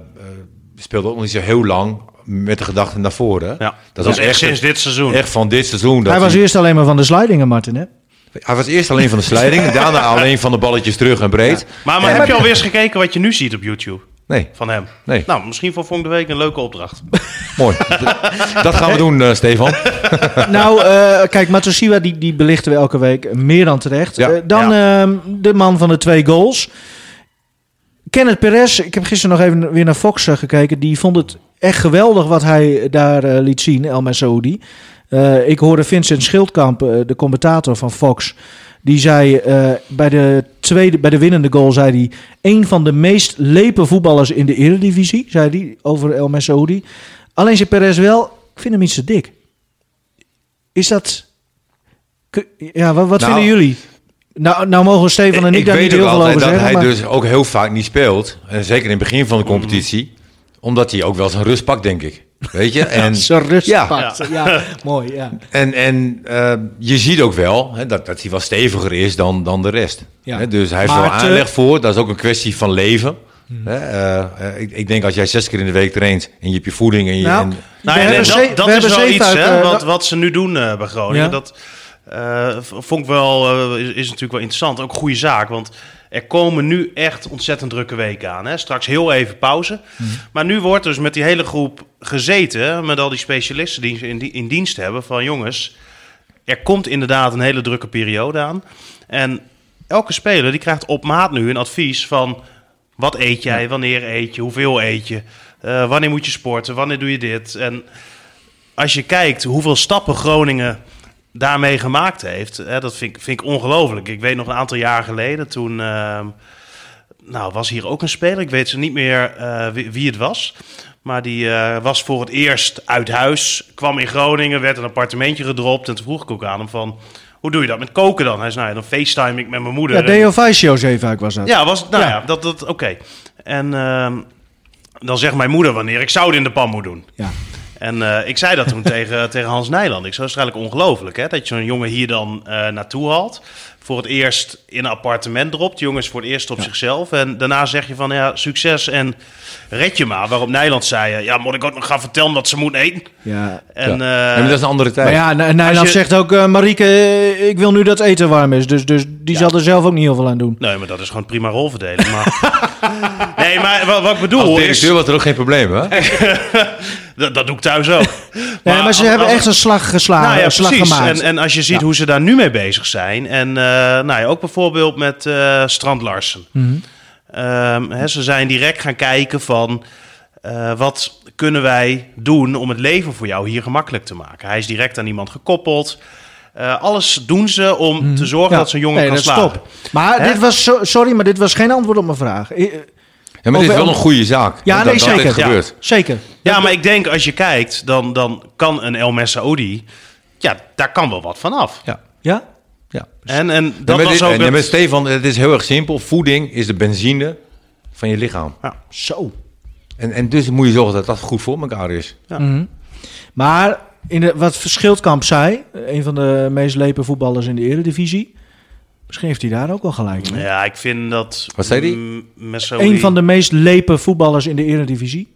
speelde ook nog niet zo heel lang met de gedachte naar voren. Ja. Dat is echt sinds dit seizoen. Echt van dit seizoen. Dat hij was eerst alleen maar van de slidingen, Martin, hè? hij was eerst alleen van de slijding. daarna alleen van de balletjes terug en breed. Maar, maar heb je alweer eens gekeken wat je nu ziet op YouTube Nee, van hem? Nee. Nou, misschien voor volgende week een leuke opdracht. mooi. Dat gaan we doen, eh, Stefan. nou, eh, kijk, Matusiwa die, die belichten we elke week meer dan terecht. Ja. Eh, dan ehm, de man van de twee goals. Kenneth Perez, ik heb gisteren nog even weer naar Fox gekeken. Die vond het echt geweldig wat hij daar eh, liet zien, El Masoudi. Eh ik hoorde Vincent Schildkamp, eh, de commentator van Fox. Die zei bij, de tweede, bij de winnende goal, zei hij... een van de meest lepe voetballers in de eredivisie, zei hij over El Masoudi. Alleen zei Perez wel, ik vind hem iets te dik. Is dat... Ja, wat, wat Nou, vinden jullie? Nou, nou mogen Stefan en ik, daar niet heel veel over dat zeggen. hij maar- dus ook heel vaak niet speelt. En zeker in het begin van de competitie. Omdat hij ook wel zijn rust pakt, denk ik. Weet je? En, Zijn rust ja, pakt. Ja. mooi, ja. En, en eh, je ziet ook wel hè, dat, dat hij wat steviger is dan, dan de rest. Ja. Hè, dus hij heeft wel aanleg voor. Dat is ook een kwestie van leven. Hè, eh, eh, ik, ik denk als jij zes keer in de week traint en je hebt je voeding en je... Nou, en- Nou, ja, dat, ze- dat we is wel zeven iets, uit, hè, wat, wat ze nu doen eh, bij Groningen. Ja. Dat eh, vond ik wel, is, is natuurlijk wel interessant. Ook een goede zaak, want er komen nu echt ontzettend drukke weken aan. Hè. Straks heel even pauze. Maar nu wordt dus met die hele groep gezeten, met al die specialisten die ze in, die- in dienst hebben, van jongens, er komt inderdaad een hele drukke periode aan. En elke speler die krijgt op maat nu een advies van wat eet jij, wanneer eet je, hoeveel eet je, eh, wanneer moet je sporten, wanneer doe je dit. En als je kijkt hoeveel stappen Groningen daarmee gemaakt heeft, hè, dat vind ik, vind ik ongelooflijk. Ik weet nog een aantal jaar geleden, toen ehm, nou, was hier ook een speler, ik weet ze niet meer eh, wie, wie het was. Maar die eh, was voor het eerst uit huis, kwam in Groningen, werd een appartementje gedropt. En toen vroeg ik ook aan hem van, hoe doe je dat met koken dan? Hij zei, nou ja, dan facetime ik met mijn moeder. Ja, Deo Vaisio Zeefuik was dat. ja, was, nou Ja. ja, dat, dat oké. En ehm, dan zegt mijn moeder wanneer ik zout in de pan moet doen. Ja. En eh, ik zei dat toen tegen, tegen Hans Nijland. Ik zei, dat is eigenlijk ongelooflijk, hè? Dat je zo'n jongen hier dan eh, naartoe haalt. Voor het eerst in een appartement dropt. Die jongen is voor het eerst op zichzelf. En daarna zeg je van, ja, succes en red je maar. Waarop Nijland zei, eh, ja, moet ik ook nog gaan vertellen wat ze moet eten? Ja. En, ja. eh, Ja, maar dat is een andere tijd. Maar ja, Nijland je- zegt ook, Marieke, ik wil nu dat eten warm is. Dus, dus die Ja. zal er zelf ook niet heel veel aan doen. Nee, maar dat is gewoon prima rolverdeling. Maar... nee, maar wat, wat ik bedoel Als is... directeur was er ook geen probleem, hè? Dat, dat doe ik thuis ook. Nee, maar, ze als- hebben als- echt een slag geslagen, Nou ja, een slag precies. gemaakt. En, en als je ziet Ja. hoe ze daar nu mee bezig zijn. En eh, nou ja, ook bijvoorbeeld met eh Strand Larsen. Mhm. Ehm, hè, ze zijn direct gaan kijken van... eh, wat kunnen wij doen om het leven voor jou hier gemakkelijk te maken? Hij is direct aan iemand gekoppeld. Eh, alles doen ze om te zorgen Mhm. Ja. dat zo'n jongen Nee, kan dat is slagen. top. Maar Hè? dit was, so- sorry, maar dit was geen antwoord op mijn vraag. Eh, Ja, maar dit is wel een goede zaak. Ja, dat, nee, dat zeker. Ja. gebeurt. Zeker. Ja, maar ik denk als je kijkt, dan, dan kan een El Messaoudi... Ja, daar kan wel wat vanaf. Ja. Ja? ja. En, en Ja, dat was dit- ook... en het- met Stefan, het is heel erg simpel. Voeding is de benzine van je lichaam. Zo. En, en dus moet je zorgen dat dat goed voor elkaar is. Mhm. Maar in de, wat Schildkamp zei, een van de meest lepe voetballers in de eredivisie. Misschien heeft hij daar ook wel gelijk in. Ja, ik vind dat... Wat zei die? Messaoudi- Een van de meest lepe voetballers in de eredivisie.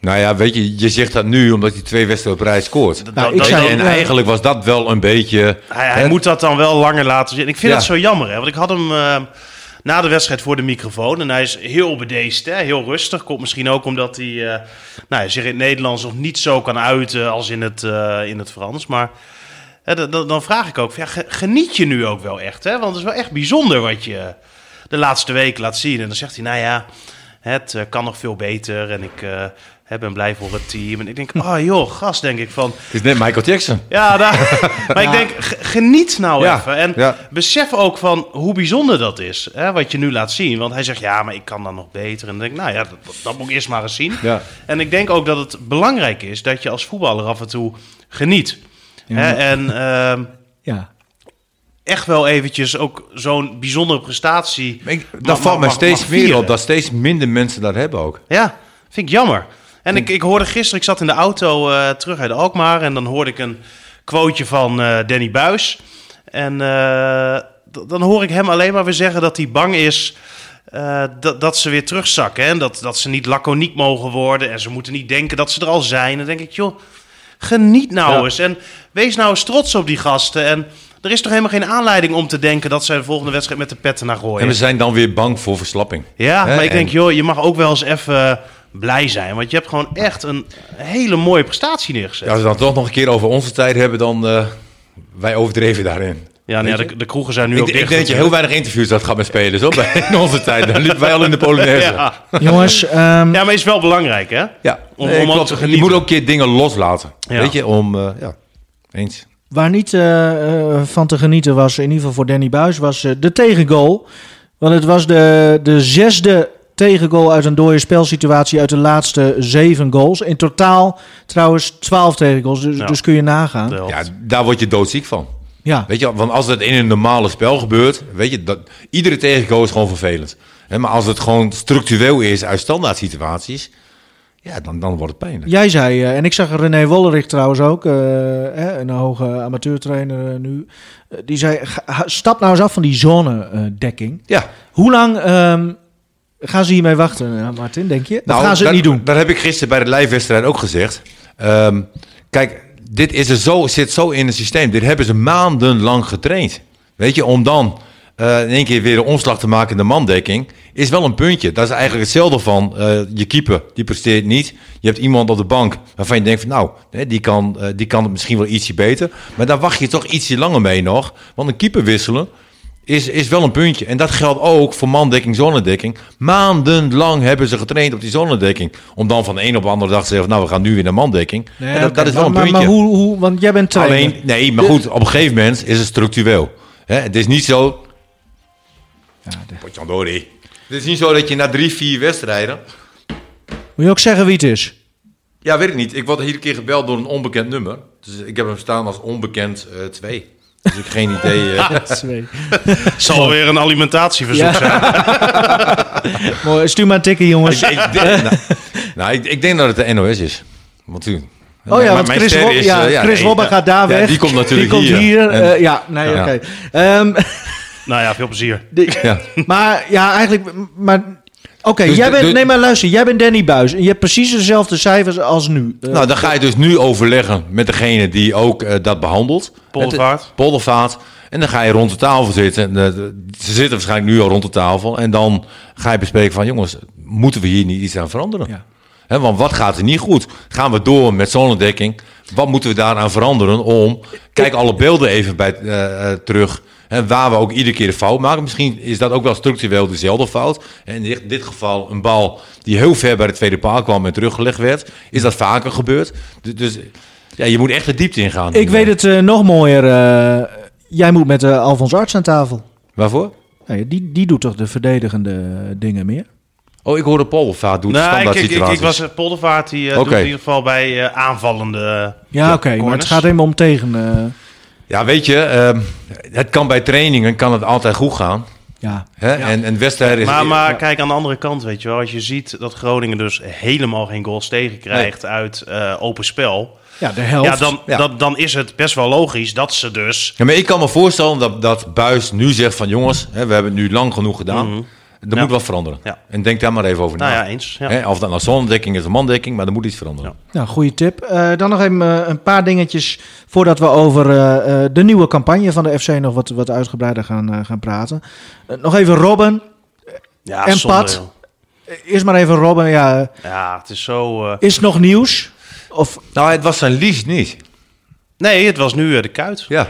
Nou ja, weet je, je zegt dat nu omdat hij twee wedstrijden op rij scoort. Nou, dat- ik zei- en eigenlijk was dat wel een beetje... Hij, hij moet dat dan wel langer laten zien. Ik vind Ja. dat zo jammer, hè? Want ik had hem eh, na de wedstrijd voor de microfoon. En hij is heel bedeesd, hè? heel rustig. Komt misschien ook omdat hij eh, nou, zich in het Nederlands nog niet zo kan uiten als in het, eh, in het Frans. Maar dan- vraag ik ook, ja, ge- geniet je nu ook wel echt? Hè? Want het is wel echt bijzonder wat je, de laatste week laat zien. En dan zegt hij, nou ja, het eh, kan nog veel beter. En ik eh, hè, ben blij voor het team. En ik denk, oh joh, gast, denk ik van... Het is net Michael Jackson. Ja, daar, maar ik denk, geniet nou Ja, even. En ja. besef ook van hoe bijzonder dat is, hè, wat je nu laat zien. Want hij zegt, ja, maar ik kan dan nog beter. En dan denk ik, nou ja, dat, dat moet ik eerst maar eens zien. Ja. En ik denk ook dat het belangrijk is dat je als voetballer af en toe geniet. Hè, en ehm, Ja. Echt wel eventjes ook zo'n bijzondere prestatie... Ik- mag- Dan valt mij steeds meer op dat steeds minder mensen dat hebben ook. Ja, vind ik jammer. En ik, ik hoorde gisteren, ik zat in de auto eh, terug uit Alkmaar... en dan hoorde ik een quoteje van eh, Danny Buis. En eh, dan hoor ik hem alleen maar weer zeggen dat hij bang is... dat, dat ze weer terugzakken. En dat, dat ze niet laconiek mogen worden. En ze moeten niet denken dat ze er al zijn. Dan denk ik, joh, geniet nou Ja. eens. En wees nou eens trots op die gasten. En er is toch helemaal geen aanleiding om te denken... dat ze de volgende wedstrijd met de petten naar gooien. En we zijn dan weer bang voor verslapping. Ja, Hè, maar ik en- denk, joh, je mag ook wel eens even blij zijn. Want je hebt gewoon echt een hele mooie prestatie neergezet. Ja, als we dan toch nog een keer over onze tijd hebben, dan uh, wij overdreven daarin. Ja, nou ja, de, de kroegen zijn nu Ik, ook ik dicht. denk dat je heel natuurlijk. weinig interviews had gehad met spelers hoor, bij, in onze tijd. Dan liepen wij al in de Polonaise. Ja, Ja. Jongens, ehm, ja, maar is wel belangrijk, hè? Om- Nee, om ook klopt. te Je genieten. moet ook een keer dingen loslaten. Ja. Weet je, om... uh, ja, eens. Waar niet eh, eh, van te genieten was, in ieder geval voor Danny Buis, was eh, de tegengoal. Want het was de, de zesde tegengoal uit een dode spelsituatie uit de laatste zeven goals. In totaal trouwens twaalf tegengoals, dus, Ja. dus kun je nagaan. Ja, daar word je doodziek van. Ja, Weet je, want als het in een normale spel gebeurt, weet je, dat, iedere tegengoal is gewoon vervelend. Hè, maar als het gewoon structureel is uit standaard situaties, ja, dan, dan wordt het pijnlijk. Jij zei, eh, en ik zag René Wollerich trouwens ook, eh, een hoge amateurtrainer eh, nu. die zei, stap nou eens af van die zonedekking. Ja, Hoe lang ehm, gaan ze hiermee wachten, Martin, denk je? Nou, of gaan ze het niet doen? Dat heb ik gisteren bij de lijfwedstrijd ook gezegd. Ehm, kijk, dit is er zo, zit zo in het systeem. Dit hebben ze maandenlang getraind. Weet je, om dan eh, in één keer weer een omslag te maken in de mandekking, is wel een puntje. Dat is eigenlijk hetzelfde van eh, je keeper, die presteert niet. Je hebt iemand op de bank waarvan je denkt van nou, die, kan, eh, die kan het misschien wel ietsje beter. Maar daar wacht je toch ietsje langer mee nog. Want een keeper wisselen, is, is wel een puntje. En dat geldt ook voor mandekking, zonnedekking. Maandenlang hebben ze getraind op die zonnedekking. Om dan van de een op de andere dag te zeggen, van, nou, we gaan nu weer naar mandekking. Nee, En dat, dat is wel maar, een puntje. maar hoe, hoe, want jij bent trainer. Alleen, nee, maar goed, op een gegeven moment is het structureel. Het is niet zo... Ja, de-. Het is niet zo dat je na drie, vier wedstrijden... Moet je ook zeggen wie het is? Ja, weet ik niet. Ik word hier een keer gebeld door een onbekend nummer. Dus ik heb hem staan als onbekend 2. dus ik heb geen idee... eh, Twee. Zal weer een alimentatieverzoek zijn. Mooi, stuur maar een tikkie, jongens. ik, ik denk, nou, nou, ik, ik denk dat het de NOS is. Want u... Oh ja, Mijn- want Chris, ster Wob, is, ja, eh, ja, Chris nee, Wobber ja. gaat daar Ja, weg. die komt natuurlijk die komt hier. hier. En- eh, ja, nee, Ja. oké. Ehm, nou ja, veel plezier. Ja. maar ja, eigenlijk... Maar, Oké, Dus jij bent... nee, maar luister. Jij bent Danny Buis. En je hebt precies dezelfde cijfers als nu. Eh, Nou, dan ga je dus nu overleggen met degene die ook eh, dat behandelt. Poldervaart. Poldervaart. En dan ga je rond de tafel zitten. En, eh, ze zitten waarschijnlijk nu al rond de tafel. En dan ga je bespreken van... jongens, moeten we hier niet iets aan veranderen? Ja. Hè, want wat gaat er niet goed? Gaan we door met zonnedekking? Wat moeten we daaraan veranderen om... Kijk alle beelden even bij, terug. Hè, waar we ook iedere keer de fout maken. Misschien is dat ook wel structureel dezelfde fout. En in dit, dit geval een bal die heel ver bij de tweede paal kwam en teruggelegd werd. Is dat vaker gebeurd? Dus, dus ja, je moet echt de diepte ingaan. ik weet het eh, nog mooier. eh, jij moet met eh, Alfons Arts aan tafel. Waarvoor? Nee, die, die doet toch de verdedigende dingen meer? Oh, ik hoorde doen. Nee, ik, standaard ik, ik, situaties. ik was Poldervaart, die doet in ieder geval bij eh, aanvallende... Ja, oké. maar het gaat helemaal om tegen... eh, Ja, weet je, ehm, het kan bij trainingen kan het altijd goed gaan. ja. Hè? En, en wedstrijden is... Maar, maar ja. kijk, aan de andere kant, weet je wel, als je ziet dat Groningen dus helemaal geen goals tegenkrijgt uit eh, open spel, ja, de helft. ja, dan, Ja. Dan, dan is het best wel logisch dat ze dus... Ja, maar ik kan me voorstellen dat, dat Buis nu zegt van... jongens, hè, we hebben het nu lang genoeg gedaan. Mhm. Er Ja. moet wat veranderen. Ja. En denk daar maar even over Nou na. ja, eens. Of dat nou zonnedekking is of mandekking, maar er moet iets veranderen. Nou, goede tip. Eh, dan nog even eh, een paar dingetjes voordat we over eh, eh, de nieuwe campagne van de FC nog wat, wat uitgebreider gaan, gaan praten. Nog even Robben. Ja, En zonde, Pat? joh. Eerst maar even Robben. Ja, Ja, het is zo... is het nog nieuws? Of, Nou, het was zijn liefst niet. Nee, het was nu de kuit. Ja.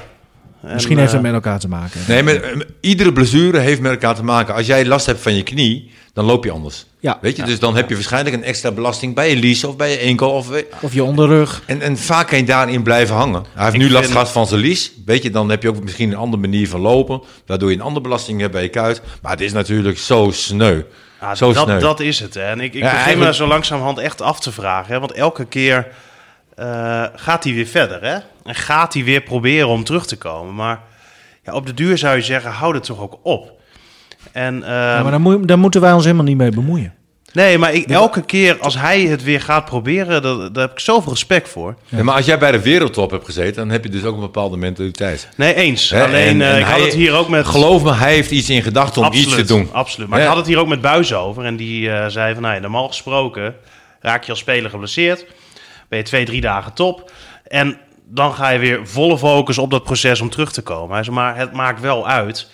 En, Misschien heeft eh, het met elkaar te maken. Nee, met, eh, iedere blessure heeft met elkaar te maken. Als jij last hebt van je knie, dan loop je anders. Ja. Weet je, dus dan heb je waarschijnlijk een extra belasting bij je lies of bij je enkel. Of, Of je onderrug. en, en vaak kan je daarin blijven hangen. Hij heeft Ik nu last gehad van zijn lies. Weet je, dan heb je ook misschien een andere manier van lopen. Waardoor je een andere belasting hebt bij je kuit. Maar het is natuurlijk zo sneu. Ja, zo sneu. dat, dat is het. Hè. En ik, ik Ja, begin eigenlijk- me zo langzamerhand echt af te vragen. Hè. Want elke keer eh, gaat hij weer verder. Hè? En gaat hij weer proberen om terug te komen. Maar ja, op de duur zou je zeggen, hou het toch ook op. En, eh, Ja, maar daar, moet, daar moeten wij ons helemaal niet mee bemoeien. nee, maar ik, elke keer als hij het weer gaat proberen, daar, daar heb ik zoveel respect voor. Ja, maar als jij bij de wereldtop hebt gezeten, dan heb je dus ook een bepaalde mentaliteit. Nee, eens. Hè, Alleen, en- eh, en ik had hij- het hier ook met... Geloof me, hij heeft iets in gedachten om iets te doen. Absoluut. Maar Ja. ik had het hier ook met Buis over. En die eh, zei van, nou ja, normaal gesproken raak je als speler geblesseerd. Ben je twee, drie dagen top. En dan ga je weer volle focus op dat proces om terug te komen. Maar het maakt wel uit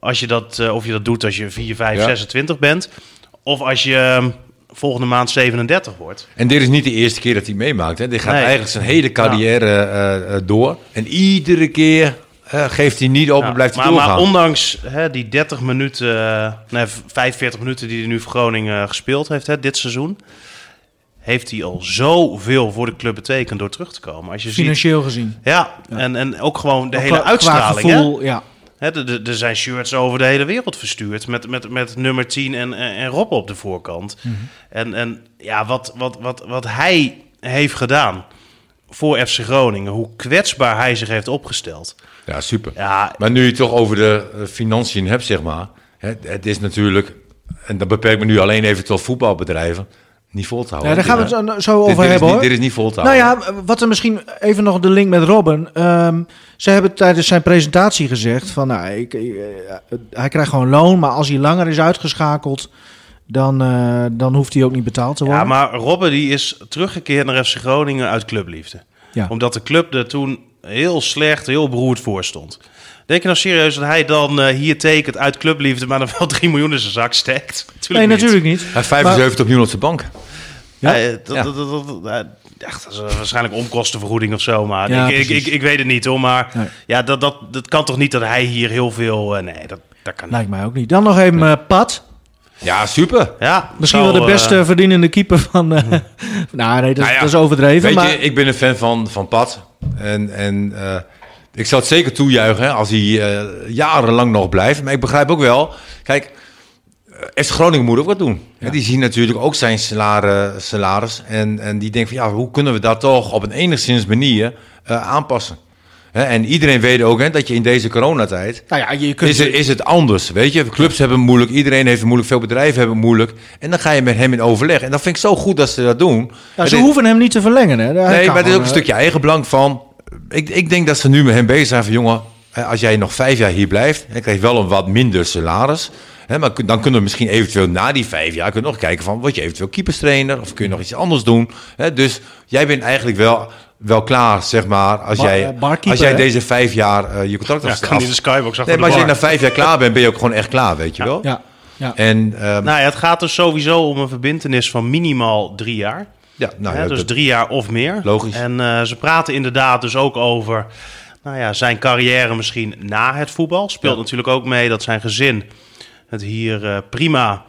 als je dat, eh, of je dat doet als je 4, 5, Ja. 26 bent. Of als je eh, volgende maand 37 wordt. En dit is niet de eerste keer dat hij meemaakt. Hè. Dit gaat Nee. eigenlijk zijn hele carrière eh, eh, door. En iedere keer geeft hij niet op en Ja, blijft hij maar, doorgaan. maar ondanks hè, die 30 minuten, nee, 45 minuten die hij nu voor Groningen gespeeld heeft hè, dit seizoen, heeft hij al zoveel voor de club betekend door terug te komen. Als je ziet, Financieel gezien. ja, En, en ook gewoon de Ook hele qua- qua uitstraling. hè? gevoel, ja. Hè, de- de- Er zijn shirts over de hele wereld verstuurd met, met, met nummer 10 en, en, en Rob op de voorkant. Mhm. En, en ja, wat, wat, wat, wat hij heeft gedaan voor FC Groningen, hoe kwetsbaar hij zich heeft opgesteld. Ja, super. Ja, Maar nu je het toch over de eh, financiën hebt, zeg maar. Hè, het is natuurlijk, en dat beperkt me nu alleen even tot voetbalbedrijven, niet vol te houden. Ja, daar gaan we het zo Dit- over dit, hebben niet, hoor. dit is niet vol te Nou houden. ja, wat er misschien even nog de link met Robin. Ehm ze hebben tijdens zijn presentatie gezegd van, nou, ik, eh, hij krijgt gewoon loon, maar als hij langer is uitgeschakeld, dan, eh, dan hoeft hij ook niet betaald te worden. Ja, maar Robben die is teruggekeerd naar FC Groningen uit clubliefde. Ja. Omdat de club er toen heel slecht, heel beroerd voor stond. Denk je nou serieus dat hij dan eh, hier tekent uit clubliefde, maar dan wel 3 miljoen in zijn zak steekt? nee, natuurlijk niet. Hij heeft 75 miljoen op zijn bank. Ja. Ja. dat, Ja. dat, dat, dat- dat- ja, dat is waarschijnlijk onkostenvergoeding of zo, maar Ja, ik, ik, ik, weet het niet hoor. Maar Nee. ja, dat, dat, dat kan toch niet dat hij hier heel veel... eh, nee, dat, dat kan niet. Lijkt mij ook niet. Dan nog even eh, Pat. Ja, super. Ja, Misschien wel de eh, beste verdienende keeper van... eh, nou, nee, dat, Nou ja, dat is overdreven. Weet maar je, ik ben een fan van, van Pat. En, en eh, ik zou het zeker toejuichen hè, als hij eh, jarenlang nog blijft. Maar ik begrijp ook wel... Kijk, eh, FC Groningen moet ook wat doen. Hè, die zien natuurlijk ook zijn salari- salaris. En, en die denken van ja, hoe kunnen we dat toch op een enigszins manier eh, aanpassen? Hè, en iedereen weet ook hè, dat je in deze coronatijd... nou ja, je kunt... Is, het- is het anders, weet je? Clubs hebben het moeilijk, iedereen heeft het moeilijk, veel bedrijven hebben het moeilijk. En dan ga je met hem in overleg. En dat vind ik zo goed dat ze dat doen. ja, En ze dit- hoeven hem niet te verlengen. Hè. Nee, maar het is ook een eh, stukje eigenbelang van. Ik, ik denk dat ze nu met hem bezig zijn van jongen, hè, als jij nog vijf jaar hier blijft, dan krijg je wel een wat minder salaris. Hè, maar dan kunnen we misschien eventueel na die vijf jaar kunnen nog kijken van word je eventueel keeperstrainer of kun je nog iets anders doen. Hè, dus jij bent eigenlijk wel, wel klaar, zeg maar, als Bar- jij, eh, als jij hè? deze vijf jaar eh, je contract Ja, kan niet de skybox achter Nee, de maar als je bar. na vijf jaar klaar bent, ben je ook gewoon echt klaar, weet je wel. Ja, ja. En ehm, Nou ja, het gaat dus sowieso om een verbintenis van minimaal drie jaar. Ja, nou ja, dus dat- drie jaar of meer. Logisch. En eh, ze praten inderdaad dus ook over nou ja, zijn carrière misschien na het voetbal. Speelt Ja. natuurlijk ook mee dat zijn gezin het hier eh, prima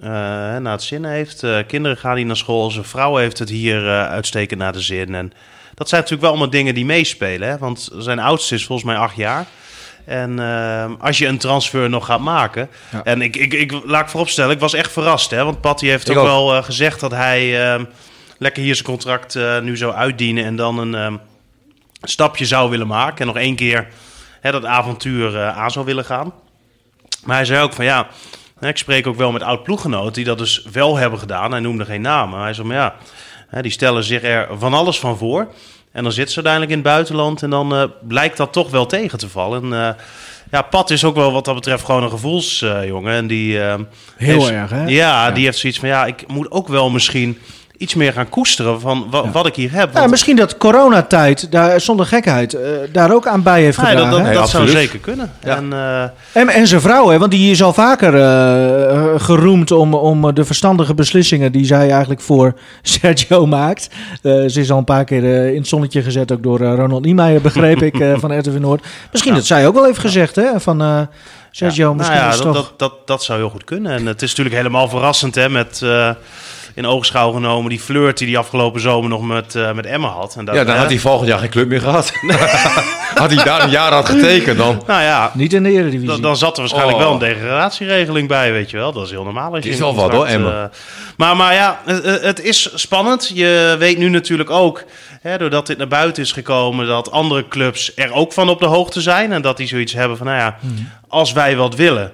eh, naar het zin heeft. Kinderen gaan hier naar school. Zijn vrouw heeft het hier uitstekend naar de zin. En dat zijn natuurlijk wel allemaal dingen die meespelen. Hè? Want zijn oudste is volgens mij acht jaar. En als je een transfer nog gaat maken. Ja. En ik, ik, ik laat ik vooropstellen, ik was echt verrast. Hè? Want Patty heeft ook, ook. wel gezegd dat hij eh, lekker hier zijn contract eh, nu zou uitdienen. En dan een eh, stapje zou willen maken. En nog één keer hè, dat avontuur eh, aan zou willen gaan. Maar hij zei ook van ja, ik spreek ook wel met oud-ploeggenoten die dat dus wel hebben gedaan. Hij noemde geen namen. Hij zei maar ja, die stellen zich er van alles van voor. En dan zit ze uiteindelijk in het buitenland en dan eh, blijkt dat toch wel tegen te vallen. En, ja, Pat is ook wel wat dat betreft gewoon een gevoelsjongen. en die, Heel heeft- erg, hè? Ja, die heeft zoiets van ja, ik moet ook wel misschien iets meer gaan koesteren van wa- wat ik hier heb. Ja, misschien dat coronatijd, daar, zonder gekheid, eh, daar ook aan bij heeft gedragen. dat dat, hè? Nee, dat zou zeker kunnen. Ja. En, eh, En, en zijn vrouw, hè, want die is al vaker eh, geroemd om, om de verstandige beslissingen die zij eigenlijk voor Sergio maakt. Eh, ze is al een paar keer in het zonnetje gezet, ook door Ronald Niemeyer, begreep ik, eh, van RTV Noord. Misschien dat zij ook wel heeft gezegd, hè, van eh, Sergio, ja, misschien nou ja, is dat, toch... dat, dat, dat zou heel goed kunnen. En het is natuurlijk helemaal verrassend hè, met... eh, in oogschouw genomen die flirt die hij afgelopen zomer nog met, eh met Emma had. En dat, Ja, dan hè, had hij volgend jaar geen club meer gehad. had hij daar een jaar had getekend dan. Nou ja, Niet in de Eredivisie. Dan, dan zat er waarschijnlijk Oh. wel een degradatieregeling bij, weet je wel. Dat is heel normaal. Als je is wel wat, hoor, Emma. eh, maar, maar ja, het, het is spannend. Je weet nu natuurlijk ook, hè, doordat dit naar buiten is gekomen, dat andere clubs er ook van op de hoogte zijn. En dat die zoiets hebben van, nou ja, als wij wat willen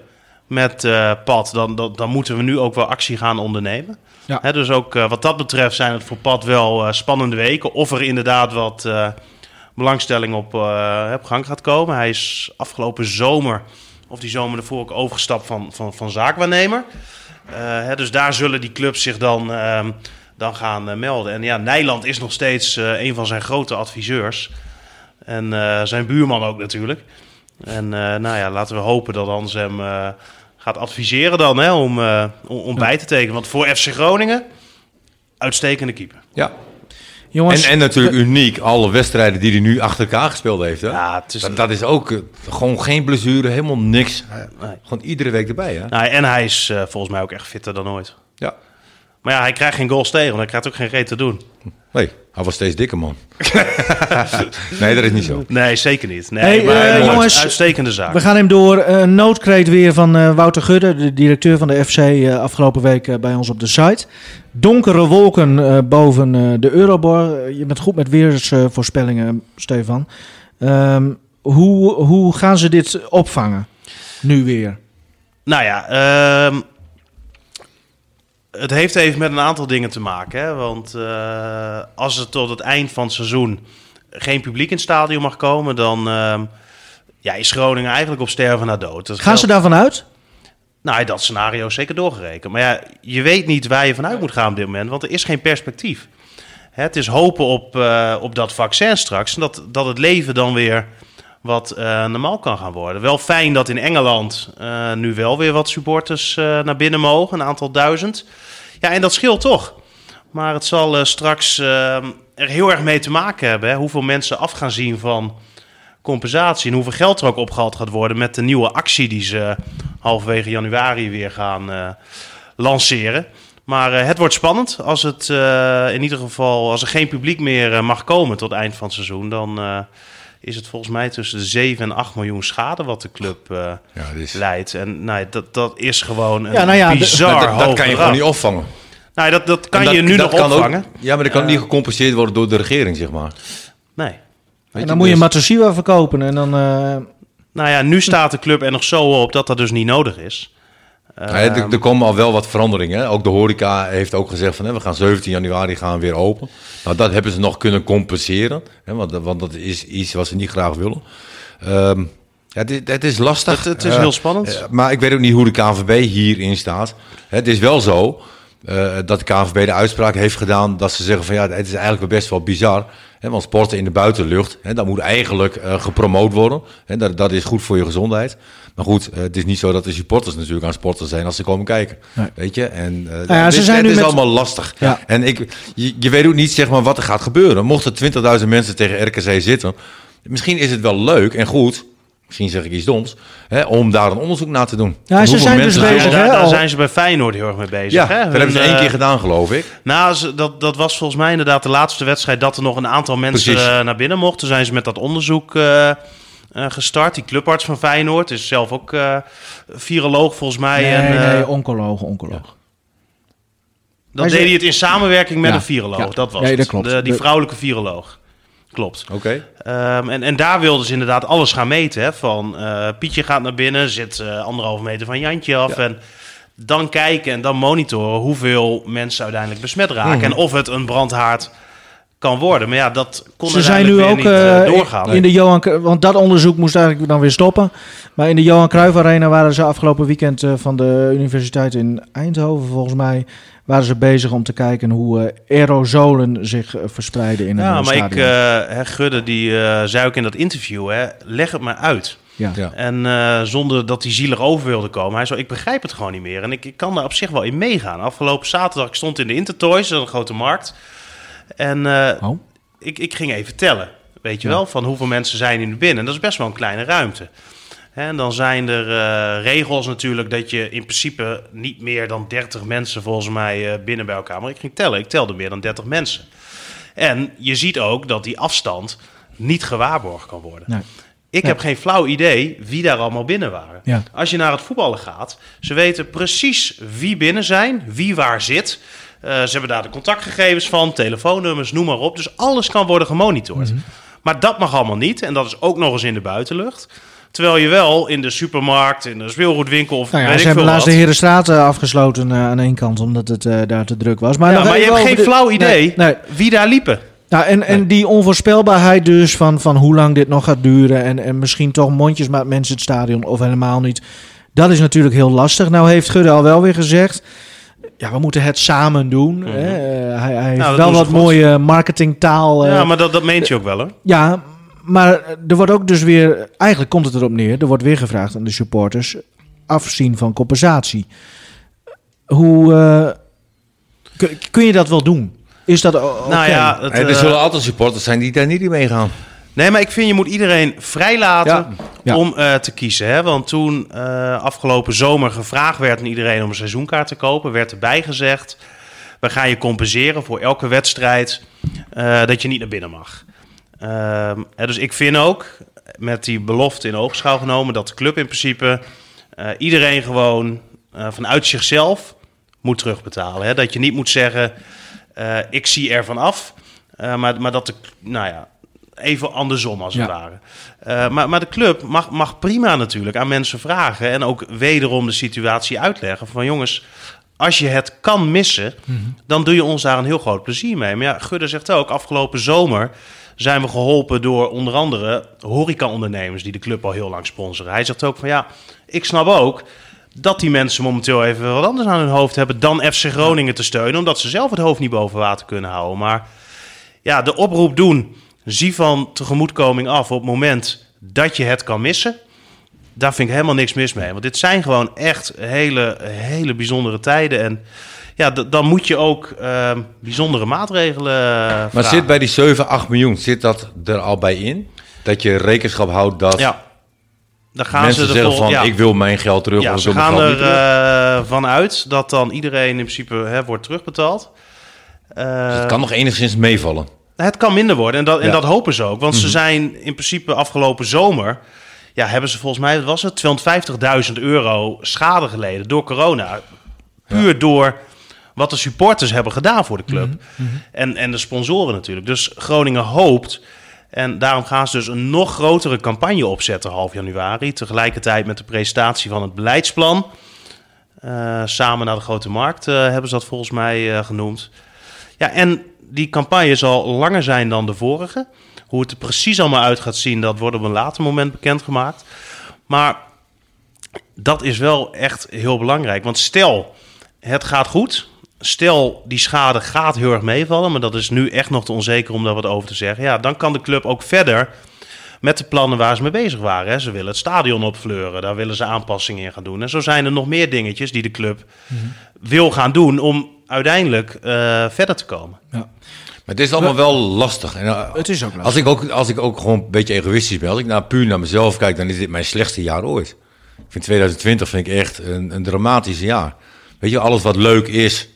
met eh Pad, dan, dan, dan moeten we nu ook wel actie gaan ondernemen. Ja. Dus ook eh, wat dat betreft zijn het voor Pad wel eh, spannende weken. Of er inderdaad wat belangstelling op, op gang gaat komen. Hij is afgelopen zomer, of die zomer ervoor, ook overgestapt van, van, van zaakwaarnemer. Hè, dus daar zullen die clubs zich dan, ehm, dan gaan melden. En ja, Nijland is nog steeds een van zijn grote adviseurs. En zijn buurman ook natuurlijk. En nou ja, laten we hopen dat Hans hem gaat adviseren dan hè, om, eh, om, om bij te tekenen. Want voor FC Groningen, uitstekende keeper. Ja. Jongens, En, en natuurlijk uniek, alle wedstrijden die hij nu achter elkaar gespeeld heeft. Hè? Ja, het is dat, dat is ook eh, gewoon geen blessure, helemaal niks. Nee. Gewoon iedere week erbij. Hè? Nou, en hij is eh, volgens mij ook echt fitter dan ooit. Ja. Maar ja, hij krijgt geen goals tegen, want hij krijgt ook geen reet te doen. Nee, hij was steeds dikker, man. nee, dat is niet zo. Nee, zeker niet. Nee, Hey, maar eh, jongens, uitstekende zaak. We gaan hem door. Een noodkreet weer van eh, Wouter Gudde, de directeur van de FC, eh, afgelopen week bij ons op de site. Donkere wolken eh, boven eh, de Eurobor. Je bent goed met weersvoorspellingen, Stefan. Ehm, hoe, hoe gaan ze dit opvangen? Nu weer. Nou ja, ehm, het heeft even met een aantal dingen te maken. Hè? Want eh, als er tot het eind van het seizoen geen publiek in het stadion mag komen, dan ehm, ja, is Groningen eigenlijk op sterven na dood. Dat Gaan ze daarvan uit? Nou, dat scenario is zeker doorgerekend. Maar ja, je weet niet waar je vanuit moet gaan op dit moment, want er is geen perspectief. Het is hopen op, eh, op dat vaccin straks, en dat, dat het leven dan weer wat eh, normaal kan gaan worden. Wel fijn dat in Engeland eh, nu wel weer wat supporters eh, naar binnen mogen, een aantal duizend. Ja, en dat scheelt toch. Maar het zal straks er heel erg mee te maken hebben. Hoeveel mensen af gaan zien van compensatie. En hoeveel geld er ook opgehaald gaat worden met de nieuwe actie die ze halverwege januari weer gaan lanceren. Maar het wordt spannend. Als het in ieder geval, als er geen publiek meer mag komen tot eind van het seizoen, dan is het volgens mij tussen de 7 en 8 miljoen schade wat de club eh, Ja, dat is, leidt. En nou, ja, dat, dat is gewoon een Ja, nou ja, de- bizar dat, dat kan je gewoon niet opvangen. Nou, dat, dat kan dat- je nu nog ook- opvangen. ja, maar dat kan niet gecompenseerd worden door de regering, zeg maar. Nee. Weet En dan moet je dus- Matosiwa verkopen en dan... eh, Nou ja, nu staat de club er nog zo op dat dat dus niet nodig is. Ja, er, er komen al wel wat veranderingen. Ook de horeca heeft ook gezegd van hè, we gaan 17 januari gaan weer open. Nou, dat hebben ze nog kunnen compenseren. Hè, want, want dat is iets wat ze niet graag willen. Ehm, ja, het, is, het is lastig. Het, het is heel spannend. eh, maar ik weet ook niet hoe de KNVB hierin staat. Het is wel zo eh, dat de KNVB de uitspraak heeft gedaan dat ze zeggen van ja, het is eigenlijk best wel bizar. Hè, want sporten in de buitenlucht, hè, dat moet eigenlijk eh, gepromoot worden. Hè, dat, dat is goed voor je gezondheid. Maar goed, eh, het is niet zo dat de supporters natuurlijk aan sporten zijn als ze komen kijken. Nee. Weet je? En ja, dit- ze zijn het is met- allemaal lastig. Ja. En ik, je, je weet ook niet zeg maar, wat er gaat gebeuren. Mochten 20.000 mensen tegen RKC zitten, misschien is het wel leuk en goed. Misschien zeg ik iets doms, hè, om daar een onderzoek naar te doen. Ja, ze zijn dus bezig, daar, hè, daar zijn ze bij Feyenoord heel erg mee bezig. Ja, hè? dat Hun, hebben ze één eh, keer gedaan, geloof ik. Nou, ze- dat, dat was volgens mij inderdaad de laatste wedstrijd dat er nog een aantal mensen Precies. eh, naar binnen mochten. Toen zijn ze met dat onderzoek eh, eh, gestart. Die clubarts van Feyenoord is zelf ook eh viroloog volgens mij. nee, en, eh, nee, oncoloog, oncoloog. dan Hij deed hij het in samenwerking met Ja, een viroloog. ja. Dat was Nee, het. dat klopt. De, die vrouwelijke viroloog. Klopt. Oké. Ehm, en, en daar wilden ze inderdaad alles gaan meten. Hè? Van eh, Pietje gaat naar binnen, zit eh anderhalve meter van Jantje af. Ja. En dan kijken en dan monitoren hoeveel mensen uiteindelijk besmet raken. Mhm. En of het een brandhaard kan worden. Maar ja, dat kon Ze zijn nu ook niet, eh, doorgaan. in de Johan, want dat onderzoek moest eigenlijk dan weer stoppen. Maar in de Johan Cruijff Arena waren ze afgelopen weekend eh, van de universiteit in Eindhoven volgens mij waren ze bezig om te kijken hoe eh, aerosolen zich eh, verspreiden in een Ja, eh, maar ik, stadion. eh, hè, Gudde, die eh, zei ook in dat interview, hè, leg het maar uit. ja. Ja. En eh, zonder dat hij zielig over wilde komen. Hij zei, ik begrijp het gewoon niet meer. En ik, ik kan daar op zich wel in meegaan. Afgelopen zaterdag, ik stond in de Intertoys, een grote markt. En eh, Oh. ik, ik ging even tellen, weet je wel, van hoeveel mensen zijn er nu binnen. En dat is best wel een kleine ruimte. En dan zijn er eh, regels natuurlijk dat je in principe niet meer dan 30 mensen volgens mij eh, binnen bij elkaar. Maar ik ging tellen, ik telde meer dan 30 mensen. En je ziet ook dat die afstand niet gewaarborgd kan worden. Nee. Ik Ja. heb geen flauw idee wie daar allemaal binnen waren. Ja. Als je naar het voetballen gaat, ze weten precies wie binnen zijn, wie waar zit. Eh, ze hebben daar de contactgegevens van, telefoonnummers, noem maar op. Dus alles kan worden gemonitord. Mhm. Maar dat mag allemaal niet. En dat is ook nog eens in de buitenlucht. Terwijl je wel in de supermarkt, in de speelgoedwinkel of Nou ja, weet ze ik hebben laatst de Herenstraat eh, afgesloten eh, aan één kant, omdat het eh, daar te druk was. Maar, Ja, maar je hebt geen de- flauw idee Nee, nee. wie daar liepen. Nou, en, en die onvoorspelbaarheid dus van, van hoe lang dit nog gaat duren... En, en misschien toch mondjesmaat mensen het stadion of helemaal niet... dat is natuurlijk heel lastig. Nou heeft Gudde al wel weer gezegd... ja, we moeten het samen doen. hè. Eh, hij, hij heeft Mhm. dat wel wat goed. mooie marketingtaal. ja, maar dat, dat meent je ook wel hoor. Ja, maar er wordt ook dus weer... Eigenlijk komt het erop neer. Er wordt weer gevraagd aan de supporters... afzien van compensatie. Hoe... eh, kun, kun je dat wel doen? Is dat? Nou ja, het, er eh, zullen altijd supporters zijn die daar niet in meegaan. Nee, maar ik vind je moet iedereen vrijlaten Ja. Ja. om eh, te kiezen. Hè? Want toen eh, afgelopen zomer gevraagd werd aan iedereen om een seizoenkaart te kopen, werd erbij gezegd: we gaan je compenseren voor elke wedstrijd eh, dat je niet naar binnen mag. Ehm, dus ik vind ook, met die belofte in oogschouw genomen, dat de club in principe eh, iedereen gewoon eh, vanuit zichzelf moet terugbetalen. Hè? Dat je niet moet zeggen: eh, ik zie ervan af. Maar, maar dat de, nou ja, even andersom als het Ja. ware. Maar, maar de club mag, mag prima natuurlijk aan mensen vragen en ook wederom de situatie uitleggen van jongens, als je het kan missen, dan doe je ons daar een heel groot plezier mee. Maar ja, Gudde zegt ook, afgelopen zomer zijn we geholpen door onder andere horecaondernemers die de club al heel lang sponsoren. Hij zegt ook van ja, ik snap ook dat die mensen momenteel even wat anders aan hun hoofd hebben dan FC Groningen te steunen, omdat ze zelf het hoofd niet boven water kunnen houden. Maar ja, de oproep doen, zie van tegemoetkoming af op het moment dat je het kan missen. Daar vind ik helemaal niks mis mee. Want dit zijn gewoon echt hele, hele bijzondere tijden. En ja, dan moet je ook ehm, bijzondere maatregelen eh, Maar vragen. zit bij die 7, 8 miljoen, zit dat er al bij in? Dat je rekenschap houdt dat Ja, dan gaan mensen ze zeggen van ja. ik wil mijn geld terug Ja, of ze gaan er terug. eh, van uit dat dan iedereen in principe hè, wordt terugbetaald. Eh, Dus het kan nog enigszins meevallen. Het kan minder worden en dat, en Ja. dat hopen ze ook. Want ze zijn in principe afgelopen zomer... Ja, hebben ze volgens mij, wat was het? 250.000 euro schade geleden door corona. Puur door wat de supporters hebben gedaan voor de club. En, en de sponsoren natuurlijk. Dus Groningen hoopt... En daarom gaan ze dus een nog grotere campagne opzetten half januari. Tegelijkertijd met de presentatie van het beleidsplan. Eh, samen naar de grote markt eh, hebben ze dat volgens mij eh, genoemd. Ja, en die campagne zal langer zijn dan de vorige. Hoe het er precies allemaal uit gaat zien, dat wordt op een later moment bekendgemaakt. Maar dat is wel echt heel belangrijk. Want stel, het gaat goed. Stel, die schade gaat heel erg meevallen. Maar dat is nu echt nog te onzeker om daar wat over te zeggen. Ja, dan kan de club ook verder met de plannen waar ze mee bezig waren. Hè. Ze willen het stadion opfleuren. Daar willen ze aanpassingen in gaan doen. En zo zijn er nog meer dingetjes die de club wil gaan doen... om uiteindelijk eh, verder te komen. Maar het is allemaal wel lastig. En, eh, Het is ook lastig. Als ik ook, als ik ook gewoon een beetje egoïstisch ben, als ik nou puur naar mezelf kijk, dan is dit mijn slechtste jaar ooit. Ik vind 2020 vind ik echt een, een dramatisch jaar. Weet je, alles wat leuk is,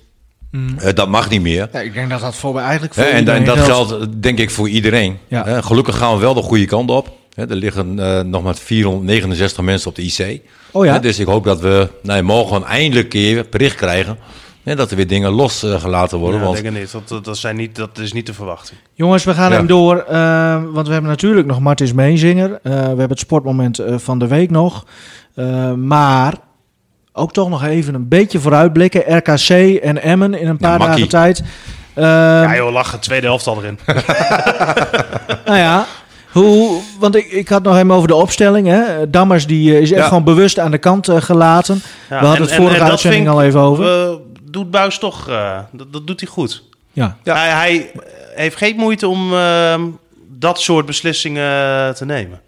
eh, dat mag niet meer. Ja, ik denk dat dat voor mij eigenlijk voor en, iedereen en dat geldt. geldt eh, denk ik voor iedereen. Ja. Gelukkig gaan we wel de goede kant op. Hè, er liggen eh, nog maar 469 mensen op de IC. Oh ja? Dus ik hoop dat we nou, morgen eindelijk een keer bericht krijgen. Hè, dat er weer dingen losgelaten worden. Ja, want denk ik niet. Dat, dat, dat zijn niet. Dat is niet te verwachten. Jongens, we gaan Ja. hem door. eh, want we hebben natuurlijk nog Martins Meenzinger. Eh, we hebben het sportmoment eh, van de week nog. Eh, maar ook toch nog even een beetje vooruitblikken. RKC en Emmen in een paar dagen tijd. Ja joh, lachen. Tweede helft al erin. Nou ja, hoe, want ik, ik had nog even over de opstelling. Hè. Dammers die, eh, is echt Ja. gewoon bewust aan de kant eh, gelaten. Ja, we hadden en- het vorige en uitzending al even over. eh, doet Buis toch, eh, dat, dat doet hij goed. Ja. Ja. Hij, hij heeft geen moeite om eh, dat soort beslissingen te nemen.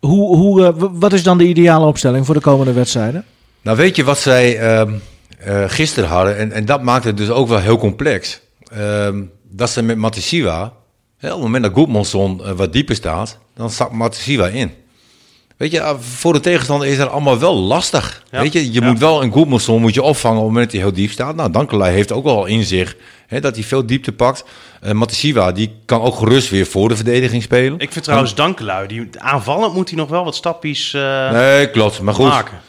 Hoe, hoe, wat is dan de ideale opstelling voor de komende wedstrijden? Nou, weet je wat zij ehm eh, gisteren hadden? En, en dat maakt het dus ook wel heel complex. Ehm, dat ze met Matisiwa, op het moment dat Goedmanson eh, wat dieper staat, dan zakt Matisiwa in. Weet je, ah, voor de tegenstander is dat allemaal wel lastig. Ja. Weet je, je Ja. moet wel een Goedmanson moet je opvangen op het moment dat hij heel diep staat. Nou, Dankelij heeft ook wel in zich hè, dat hij veel diepte pakt. Uh, Matisiwa, die kan ook gerust weer voor de verdediging spelen. Ik vind trouwens Dankelui, die aanvallend moet hij nog wel wat stappies eh, Nee, klopt. Maar goed, maken.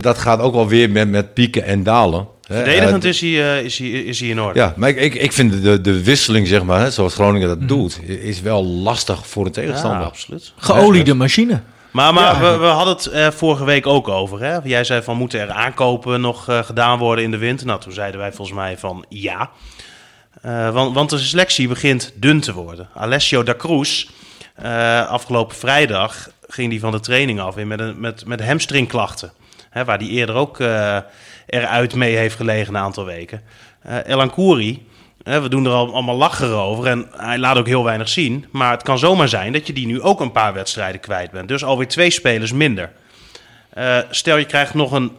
Dat gaat ook wel weer met, met pieken en dalen. Hè. Verdedigend Eh, is hij, eh, is, hij, is hij in orde. Ja, maar ik, ik, ik vind de, de wisseling, zeg maar, hè, zoals Groningen dat doet, i- is wel lastig voor een Ja, tegenstander. absoluut. Geoliede machine. Maar, maar Ja. we, we hadden het eh, vorige week ook over. Hè? Jij zei van moeten er aankopen nog eh, gedaan worden in de winter? Nou, toen zeiden wij volgens mij van ja. Eh, want, want de selectie begint dun te worden. Alessio da Cruz, eh, afgelopen vrijdag ging hij van de training af in met, een, met, met hamstringklachten. Hè, waar hij eerder ook eh, eruit mee heeft gelegen een aantal weken. Eh Elan Kouri, hè, we doen er al, allemaal lachen over en hij laat ook heel weinig zien. Maar het kan zomaar zijn dat je die nu ook een paar wedstrijden kwijt bent. Dus alweer twee spelers minder. Eh, stel je krijgt nog een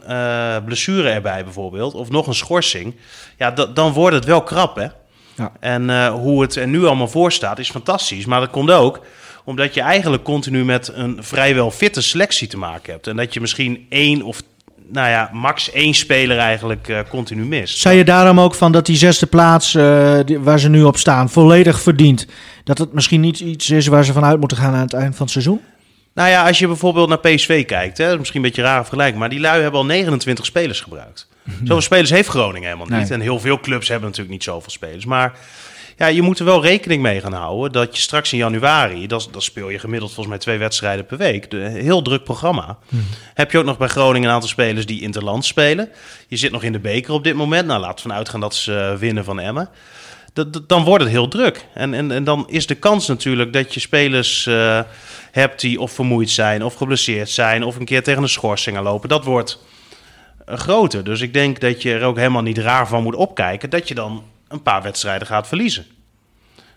blessure erbij bijvoorbeeld, of nog een schorsing. Ja, da- dan wordt het wel krap, hè? Ja. En hoe het er nu allemaal voor staat is fantastisch. Maar dat komt ook omdat je eigenlijk continu met een vrijwel fitte selectie te maken hebt. En dat je misschien één of, nou ja, max één speler eigenlijk eh, continu mist. Zei je daarom ook van dat die zesde plaats eh, die- waar ze nu op staan volledig verdient? Dat het misschien niet iets is waar ze vanuit moeten gaan aan het eind van het seizoen? Nou ja, als je bijvoorbeeld naar PSV kijkt, hè, misschien een beetje een rare vergelijking, maar die lui hebben al 29 spelers gebruikt. Zoveel spelers heeft Groningen helemaal niet. Nee. En heel veel clubs hebben natuurlijk niet zoveel spelers. Maar ja, je moet er wel rekening mee gaan houden dat je straks in januari, dan, dan speel je gemiddeld volgens mij twee wedstrijden per week, de, heel druk programma. Heb je ook nog bij Groningen een aantal spelers die interland spelen. Je zit nog in de beker op dit moment. Nou, laten we vanuit gaan dat ze eh, winnen van Emmen. Dat- dat- dan wordt het heel druk. En, en, en dan is de kans natuurlijk dat je spelers eh, hebt die of vermoeid zijn, of geblesseerd zijn, of een keer tegen een schorsing aan lopen. Dat wordt eh, groter. Dus ik denk dat je er ook helemaal niet raar van moet opkijken dat je dan een paar wedstrijden gaat verliezen.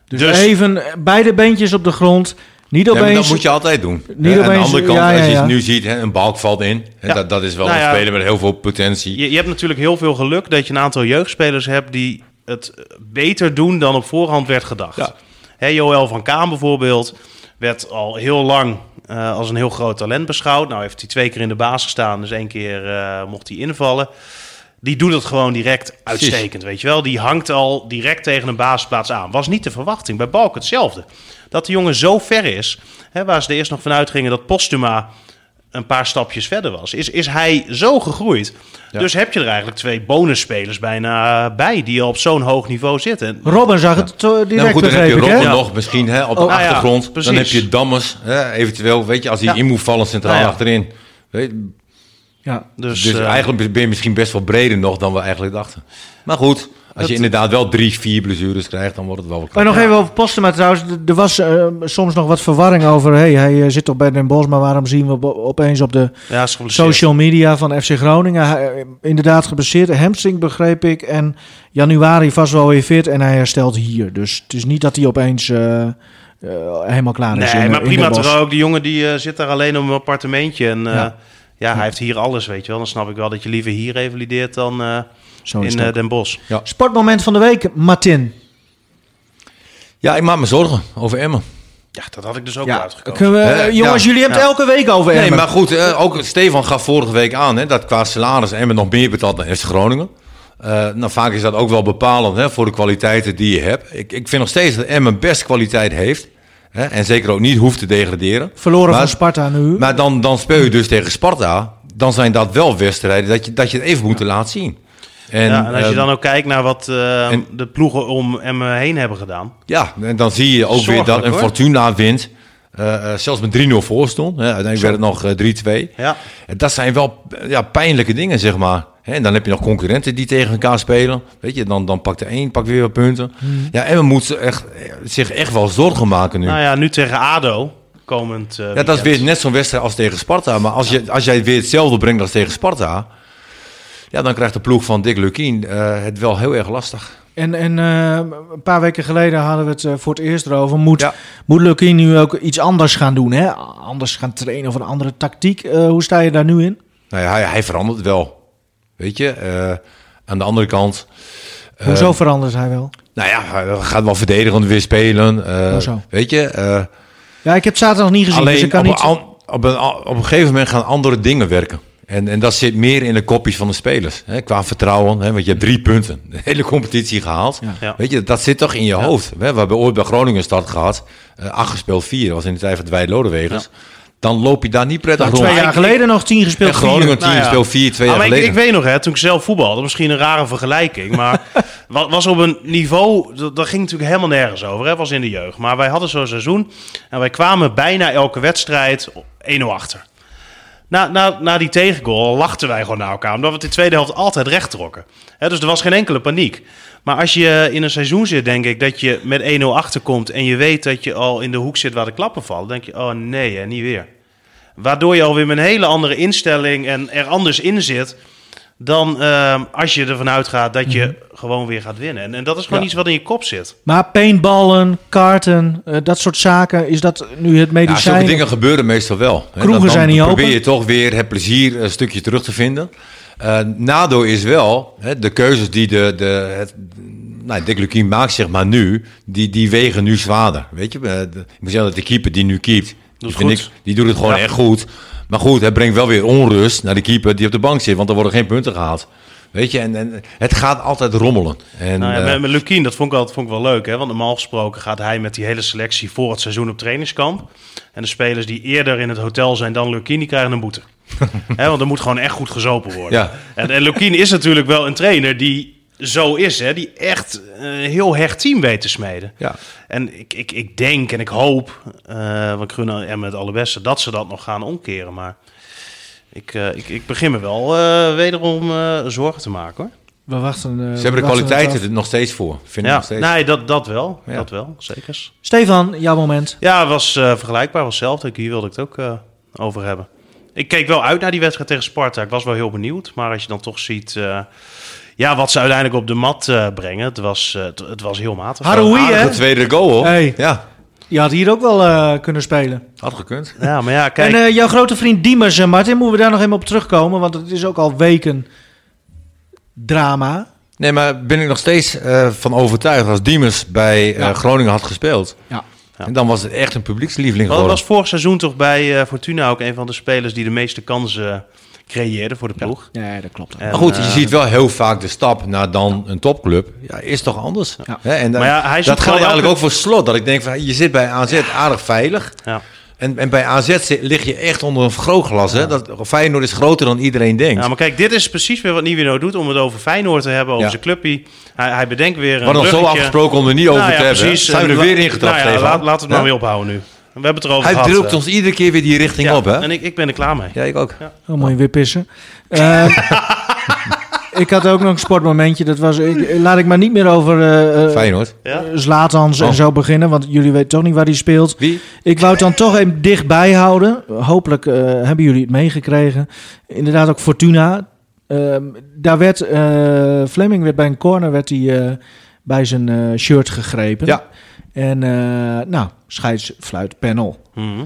Dus, Dus- even eh, beide beentjes op de grond. Niet Ja, opeens. dat moet je altijd doen. Niet aan de andere kant, ja, ja, als je ja. het nu ziet, hè, een balk valt in. Ja. dat, dat is wel Nou een ja. speler met heel veel potentie. Je, je hebt natuurlijk heel veel geluk dat je een aantal jeugdspelers hebt die het eh, beter doen dan op voorhand werd gedacht. Ja. Hè, Joël van Kaan bijvoorbeeld werd al heel lang eh, als een heel groot talent beschouwd. Nou heeft hij twee keer in de baas gestaan, dus één keer eh, mocht hij invallen. Die doet het gewoon direct uitstekend, weet je wel. Die hangt al direct tegen een basisplaats aan. Was niet de verwachting. Bij Balk hetzelfde. Dat de jongen zo ver is, hè, waar ze er eerst nog vanuit gingen dat Postuma een paar stapjes verder was, is, is hij zo gegroeid. Ja. Dus heb je er eigenlijk twee bonusspelers bijna bij die al op zo'n hoog niveau zitten. En Robin zag het to- direct, Nou, goed, dan heb je? Robben nog misschien hè, op de Oh, nou ja, achtergrond. dan heb je Dammers, hè, eventueel, weet je, als hij Ja. in moet vallen centraal Nou ja. achterin. Weet, Ja. dus, dus eh, eigenlijk ben je misschien best wel breder nog dan we eigenlijk dachten. Maar goed, als je inderdaad wel drie, vier blessures krijgt, dan wordt het wel wat Maar nog even over Postema trouwens. Er was eh, soms nog wat verwarring over... Hey, hij eh, zit toch bij Den Bosch, maar waarom zien we op- opeens op de ja, social media van FC Groningen... Hij, inderdaad geblesseerd, hamstring begreep ik. En januari vast wel weer fit en hij herstelt hier. Dus het is niet dat hij opeens helemaal klaar is Nee, in, maar in prima toch ook. Die jongen die zit daar alleen op een appartementje. En eh, Ja. Ja. hij heeft hier alles, weet je wel. Dan snap ik wel dat je liever hier revalideert dan eh, in eh. Den Bosch. Sportmoment van de week, Martin. Ja, ik maak me zorgen over Emmen. Ja, dat had ik dus ook Ja, uitgekomen. we, eh, jongens, ja. jullie hebben het Ja. elke week over Nee, Emmen. maar goed, eh, ook Stefan gaf vorige week aan hè, dat qua salaris Emmen nog meer betaalt dan FC Groningen. Eh, nou, vaak is dat ook wel bepalend hè, voor de kwaliteiten die je hebt. Ik, ik vind nog steeds dat Emmen best kwaliteit heeft. Hè, en zeker ook niet hoeft te degraderen. Verloren Maar- van Sparta nu. Maar dan, dan speel je dus tegen Sparta. Dan zijn dat wel wedstrijden dat je, dat je het even moet laten zien. En, ja, en als je ehm, dan ook kijkt naar wat eh, en- de ploegen om Emmen heen hebben gedaan. Ja, en dan zie je ook weer dat een hoor. Fortuna wint. Eh, eh, zelfs met 3-0 voor stond. Hè, uiteindelijk werd het nog eh, 3-2. Ja. En Dat zijn wel eh, ja, pijnlijke dingen, zeg maar. Hè, En dan heb je nog concurrenten die tegen elkaar spelen. Weet je, dan, dan pakt de een pakt weer wat punten. Hmm. Ja, en we moeten echt, eh, zich echt wel zorgen maken nu. Nou ja, nu tegen ADO komend eh, ja, dat is weer net zo'n wedstrijd als tegen Sparta. Maar als, je, als jij weer hetzelfde brengt als tegen Sparta... Ja, dan krijgt de ploeg van Dick Lukien eh, het wel heel erg lastig. En, en eh, een paar weken geleden hadden we het eh, voor het eerst erover. Moet, Ja. moet Lukien nu ook iets anders gaan doen? Hè? Anders gaan trainen of een andere tactiek? Hoe sta je daar nu in? Nou ja, hij, hij verandert wel. Weet je, aan de andere kant... Hoezo verandert hij wel? Nou ja, hij gaat wel verdedigend weer spelen. Hoezo? weet je, Ja, ik heb zaterdag niet gezien, dus alleen ik kan op, niet... op, een, op een gegeven moment gaan andere dingen werken. En, en dat zit meer in de kopjes van de spelers. Hè, qua vertrouwen. Hè, want je hebt drie punten. De hele competitie gehaald. Ja. Ja. Weet je, dat zit toch in je hoofd. Hè, we hebben ooit bij Groningen start gehad. eh acht gespeeld vier. Dat was in de tijd van Dwight Lodewegers. Dan loop je daar niet prettig Nou, rond. twee jaar ik- geleden nog tien En gespeeld. Groningen vier. team Nou ja. speelt vier, twee jaar maar ik, geleden. ik weet nog, hè, toen ik zelf voetbalde, misschien een rare vergelijking, maar wa- was op een niveau, dat, dat ging natuurlijk helemaal nergens over, hè, was in de jeugd. Maar wij hadden zo'n seizoen en wij kwamen bijna elke wedstrijd 1-0 achter. Na, na, na die tegengoal lachten wij gewoon naar elkaar, omdat we in de tweede helft altijd recht trokken. Dus er was geen enkele paniek. Maar als je in een seizoen zit, denk ik, dat je met 1-0 achterkomt en je weet dat je al in de hoek zit waar de klappen vallen, denk je, oh nee, niet weer. Waardoor je alweer met een hele andere instelling en er anders in zit. Dan ehm, als je ervan uitgaat dat je gewoon weer gaat winnen. En, en dat is gewoon Ja. iets wat in je kop zit. Maar paintballen, kaarten, eh, dat soort zaken, is dat nu het Ja, medicijn? zulke dingen gebeuren meestal wel. Hè. Kroegen Dan- dan zijn niet probeer open. je toch weer het plezier een stukje terug te vinden. Eh nadeel is wel, hè, de keuzes die de, de, het, nou, Dick Lukien maakt zeg maar nu, die, die wegen nu zwaarder. Weet je, Eh, de, ik moet zeggen dat de keeper die nu keept, die, goed. ik, die doet het gewoon Ja. echt goed. Maar goed, het brengt wel weer onrust naar de keeper die op de bank zit, want er worden geen punten gehaald. Weet je, en, en het gaat altijd rommelen. En, Nou ja, eh, met, met Lukien, dat vond ik, altijd, vond ik wel leuk. Hè? Want normaal gesproken gaat hij met die hele selectie voor het seizoen op trainingskamp. En de spelers die eerder in het hotel zijn dan Lukien, die krijgen een boete. Hè, want er moet gewoon echt goed gezopen worden. Ja. En, en Lukien is natuurlijk wel een trainer die zo is. Hè? Die echt een heel hecht team weet te smeden. ja. En ik, ik, ik denk en ik hoop, eh want ik gun hem het allerbeste, dat ze dat nog gaan omkeren. Maar ik, eh, ik, ik begin me wel eh, wederom eh, zorgen te maken hoor. We wachten. eh, Ze we hebben de kwaliteiten er nog steeds voor. Vind ik Ja, nog steeds. nee, dat, dat wel. Ja. Dat wel, zeker. Stefan, jouw moment. Ja, het was eh, vergelijkbaar, was hetzelfde. Hier wilde ik het ook eh, over hebben. Ik keek wel uit naar die wedstrijd tegen Sparta. Ik was wel heel benieuwd. Maar als je dan toch ziet eh, ja, wat ze uiteindelijk op de mat eh, brengen, het was, eh, het, het was heel matig. Haroui, hè? Aardige tweede goal hoor. Hey. Ja, Je had hier ook wel eh, kunnen spelen. had gekund. Ja, maar ja, kijk. En eh, jouw grote vriend Diemers, Martin, moeten we daar nog even op terugkomen? Want het is ook al weken drama. Nee, maar ben ik nog steeds eh, van overtuigd als Diemers bij eh, Ja. Groningen had gespeeld. Ja. En dan was het echt een publiekslieveling geworden. was vorig seizoen toch bij eh, Fortuna ook een van de spelers die de meeste kansen creëerde voor de ploeg. Nee, dat klopt. En, Maar goed, je eh, ziet wel heel vaak de stap naar dan een topclub. Ja, is toch anders? Ja. Hè, en dan- Maar ja, hij zoekt dat geldt eigenlijk elke- ook voor slot. Dat ik denk, van, je zit bij AZ aardig veilig. Ja. En, en bij AZ lig je echt onder een vergrootglas. Hè? Dat, Feyenoord is groter dan iedereen denkt. Ja, maar kijk, dit is precies weer wat Nivino doet om het over Feyenoord te hebben, over Ja. zijn clubpie. Hij, hij bedenkt weer we een hadden nog zo afgesproken om er niet over Nou te ja, hebben. precies. Zijn we er weer ingetrapt, nou ja, laat, laten we het maar Ja? weer ophouden nu. We hebben het erover Hij gehad. drukt eh. ons iedere keer weer die richting Ja, op, hè? En ik, ik ben er klaar mee. Ja, ik ook. Oh, moet je weer pissen. Eh, ik had ook nog een sportmomentje. Dat was, ik, laat ik maar niet meer over eh, eh, Feyenoord. Ja? Zlatans en Oh. zo beginnen. Want jullie weten toch niet waar die speelt. Wie? Ik wou het dan toch even dichtbij houden. Hopelijk eh, hebben jullie het meegekregen. Inderdaad ook Fortuna. Ehm, daar werd eh, Fleming werd bij een corner werd hij, eh, bij zijn eh, shirt gegrepen. Ja. En eh nou, scheidsfluit panel. Mhm.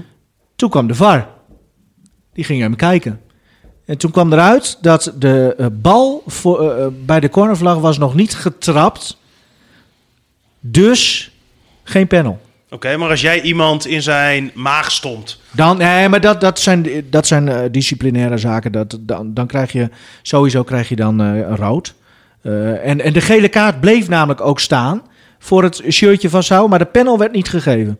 Toen kwam de VAR. Die ging hem kijken. En toen kwam eruit dat de eh, bal voor, eh, bij de cornervlag was nog niet getrapt. Dus geen panel. Oké, maar als jij iemand in zijn maag stond. Dan, nee, maar dat, dat zijn, dat zijn eh, disciplinaire zaken. Dat, dan, dan krijg je sowieso krijg je dan rood. En, en de gele kaart bleef namelijk ook staan voor het shirtje vasthouden, maar de panel werd niet gegeven.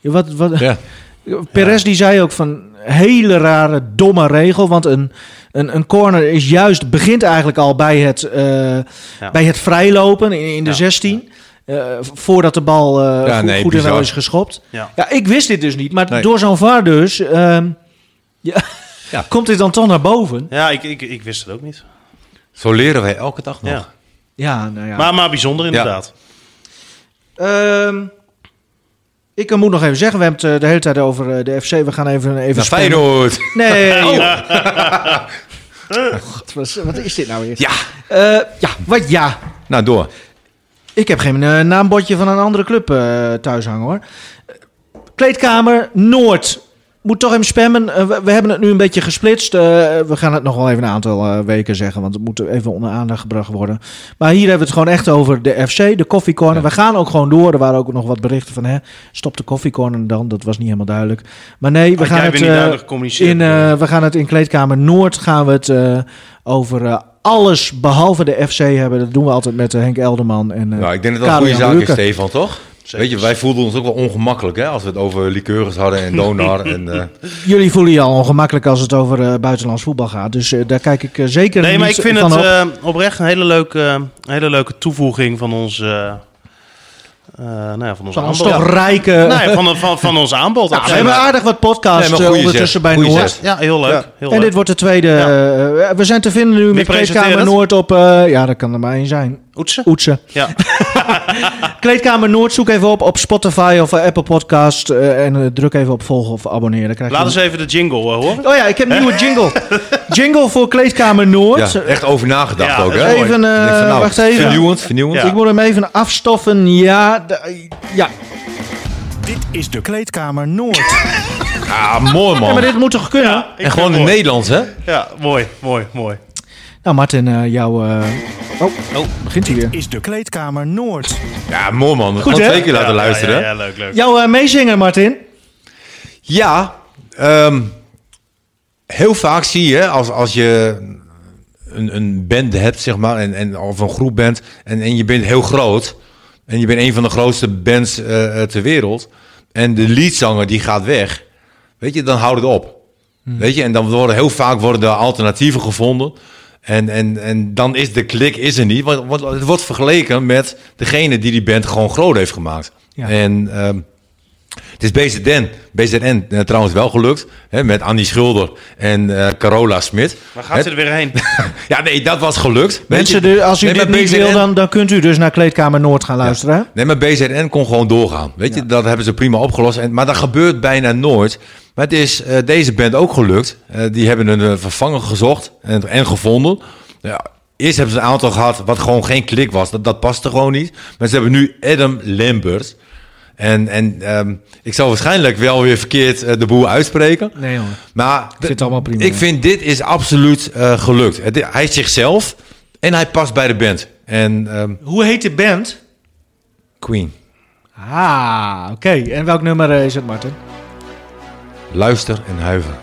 Ja, Wat, wat, Ja. Perez die zei ook van hele rare, domme regel. Want een, een, een corner is juist, begint eigenlijk al bij het, eh, bij het vrijlopen in, in de Ja. 16. eh, voordat de bal eh, Ja, goed, nee, goed en wel is geschopt. Ja. Ja, ik wist dit dus niet. Maar Nee. door zo'n VAR dus... ehm, ja, Ja. komt dit dan toch naar boven? Ja, ik, ik, ik wist het ook niet. Zo leren wij elke dag nog. Ja. Ja, nou ja. Maar, maar bijzonder inderdaad. Ehm, ik moet nog even zeggen, we hebben het eh, de hele tijd over eh, de FC. We gaan even... even Naar. Feyenoord. Nee, God, wat, is dit nou weer? Ja, Eh, ja, wat ja. nou door. Ik heb geen naambordje van een andere club eh, thuis hangen hoor. Kleedkamer Noord. Moet toch even spammen. Eh, we, we hebben het nu een beetje gesplitst. Eh, we gaan het nog wel even een aantal eh, weken zeggen. Want het moet even onder aandacht gebracht worden. Maar hier hebben we het gewoon echt over de FC, de koffiecorner. We gaan ook gewoon door. Er waren ook nog wat berichten van... Hè, stop de koffiecorner dan. Dat was niet helemaal duidelijk. Maar nee, we Had gaan het... in, eh, we gaan het in Kleedkamer Noord gaan we het eh, over alles behalve de FC hebben. Dat doen we altijd met Henk Elderman en eh Nou, ik denk dat dat een goede zaak is. Stefan, toch? Zeker. Weet je, wij voelden ons ook wel ongemakkelijk hè, als we het over liqueurs hadden en donar. en, eh, Jullie voelen je al ongemakkelijk als het over eh, buitenlands voetbal gaat. Dus eh, daar kijk ik zeker Nee, maar ik vind het op. eh, oprecht een hele leuke, een hele leuke toevoeging van ons, nou ja, van ons van ons aanbod. toch rijke... Ja, van, van, van ons aanbod. We hebben aardig wat podcasts Nee, ondertussen zet. bij Goeie Noord. zet. Ja, heel leuk. Ja. Heel En leuk. dit wordt de tweede. Ja. we zijn te vinden nu met Kleedkamer het? Noord op... eh, ja, dat kan er maar één zijn. Oetsen? Oetsen. Ja. Kleedkamer Noord, zoek even op op Spotify of eh, Apple Podcast. eh, en eh, druk even op volgen of abonneren. Je Laat eens even de jingle eh, horen. Oh ja, ik heb een nieuwe jingle. jingle voor Kleedkamer Noord. ja, echt over nagedacht Ja, ook, hè? Even, eh, nou, wacht even. Vernieuwend, vernieuwend. Ja. Ik moet hem even afstoffen. Ja, de- ja. Dit is de Kleedkamer Noord. Ah, mooi ja, man. maar dit moet toch kunnen? En gewoon in. Nederlands, hè? Ja, mooi, mooi, mooi. Nou, Martin, eh jouw... eh, Oh, Oh. begint hij weer. Is de Kleedkamer Noord. Ja, mooi man. We Goed, gaan hè? twee keer laten Ja, luisteren. Ja, leuk, leuk. Jouw eh, meezinger, Martin. Ja, ehm, heel vaak zie je als, als je een, een band hebt, zeg maar, en, en, of een groep bent, en, en je bent heel groot, en je bent een van de grootste bands eh, eh, ter wereld, en de leadzanger die gaat weg, weet je, dan houdt het op. Weet je, en dan worden heel vaak worden er alternatieven gevonden. En, en, en dan is de klik is er niet. Want, het wordt vergeleken met degene die die band gewoon groot heeft gemaakt. Ja. En ehm, het is BZN, BZN eh, trouwens wel gelukt. Hè, met Annie Schulder en eh, Carola Smit. Waar gaat Het- ze er weer heen? Ja, nee, dat was gelukt. Mensen, de- als u Nee, dit niet BZN wil, dan, dan kunt u dus naar Kleedkamer Noord gaan luisteren. Nee, maar BZN kon gewoon doorgaan. Weet je, dat hebben ze prima opgelost. En, maar dat gebeurt bijna nooit. Maar het is eh, deze band ook gelukt. Eh, die hebben een vervanger gezocht en, en gevonden. Ja, eerst hebben ze een aantal gehad wat gewoon geen klik was. Dat, dat paste gewoon niet. Maar ze hebben nu Adam Lambert. En, en ehm, ik zal waarschijnlijk wel weer verkeerd eh, de boel uitspreken. Nee, hoor. Maar allemaal prima, ik ja. vind dit is absoluut eh, gelukt. Het- hij is zichzelf en hij past bij de band. En ehm, Hoe heet de band? Queen, Ah, oké. En welk nummer eh, is het, Martin? luister en huiver.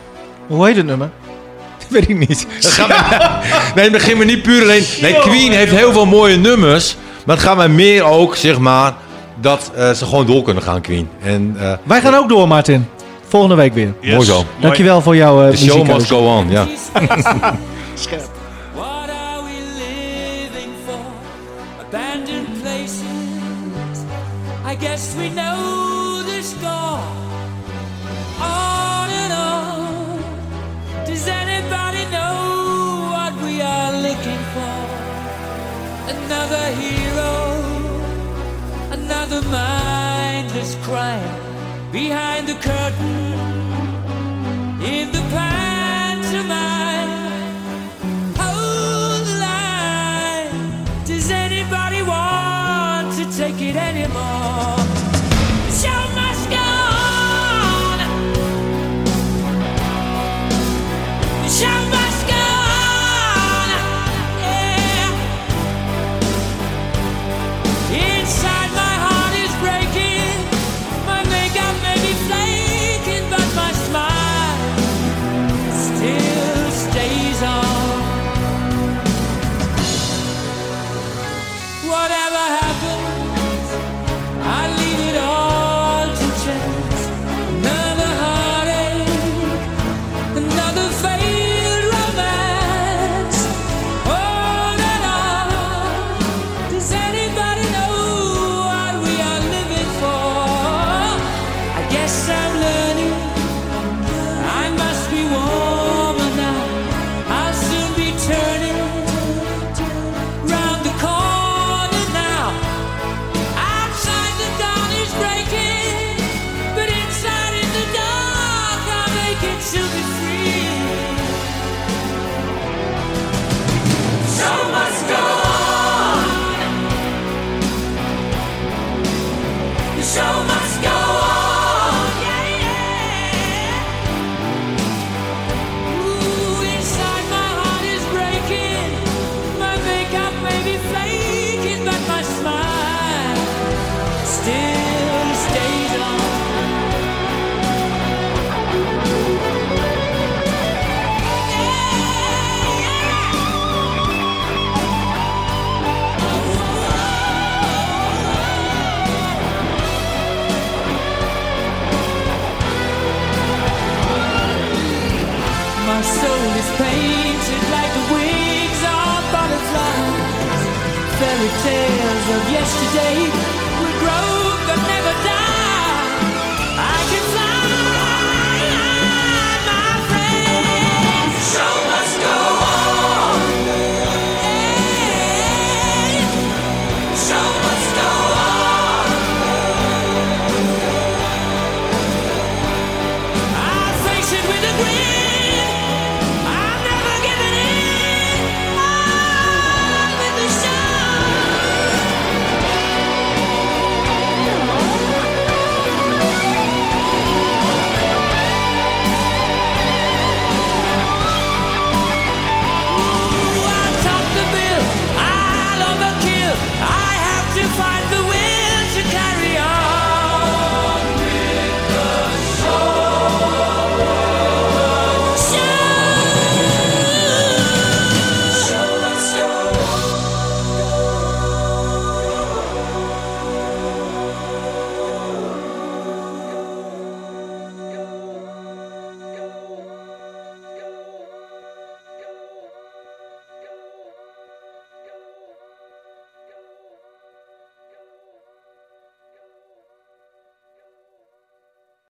Hoe heet het nummer? Weet ik niet. Gaat mij- nee, begin me niet puur alleen. Nee, Queen heeft heel veel mooie nummers. Maar het gaat mij meer ook, zeg maar, dat eh, ze gewoon door kunnen gaan, Queen. En eh Wij gaan ook door, Martin. Volgende week weer. Yes. Mooi zo. Dankjewel voor jouw uh, the show must go on, ja. What are we living for? Abandoned places. I guess we know the score. On and on. Does anybody know what we are looking for? Another hero. Another mindless crime. Behind the curtain. In the pantomime.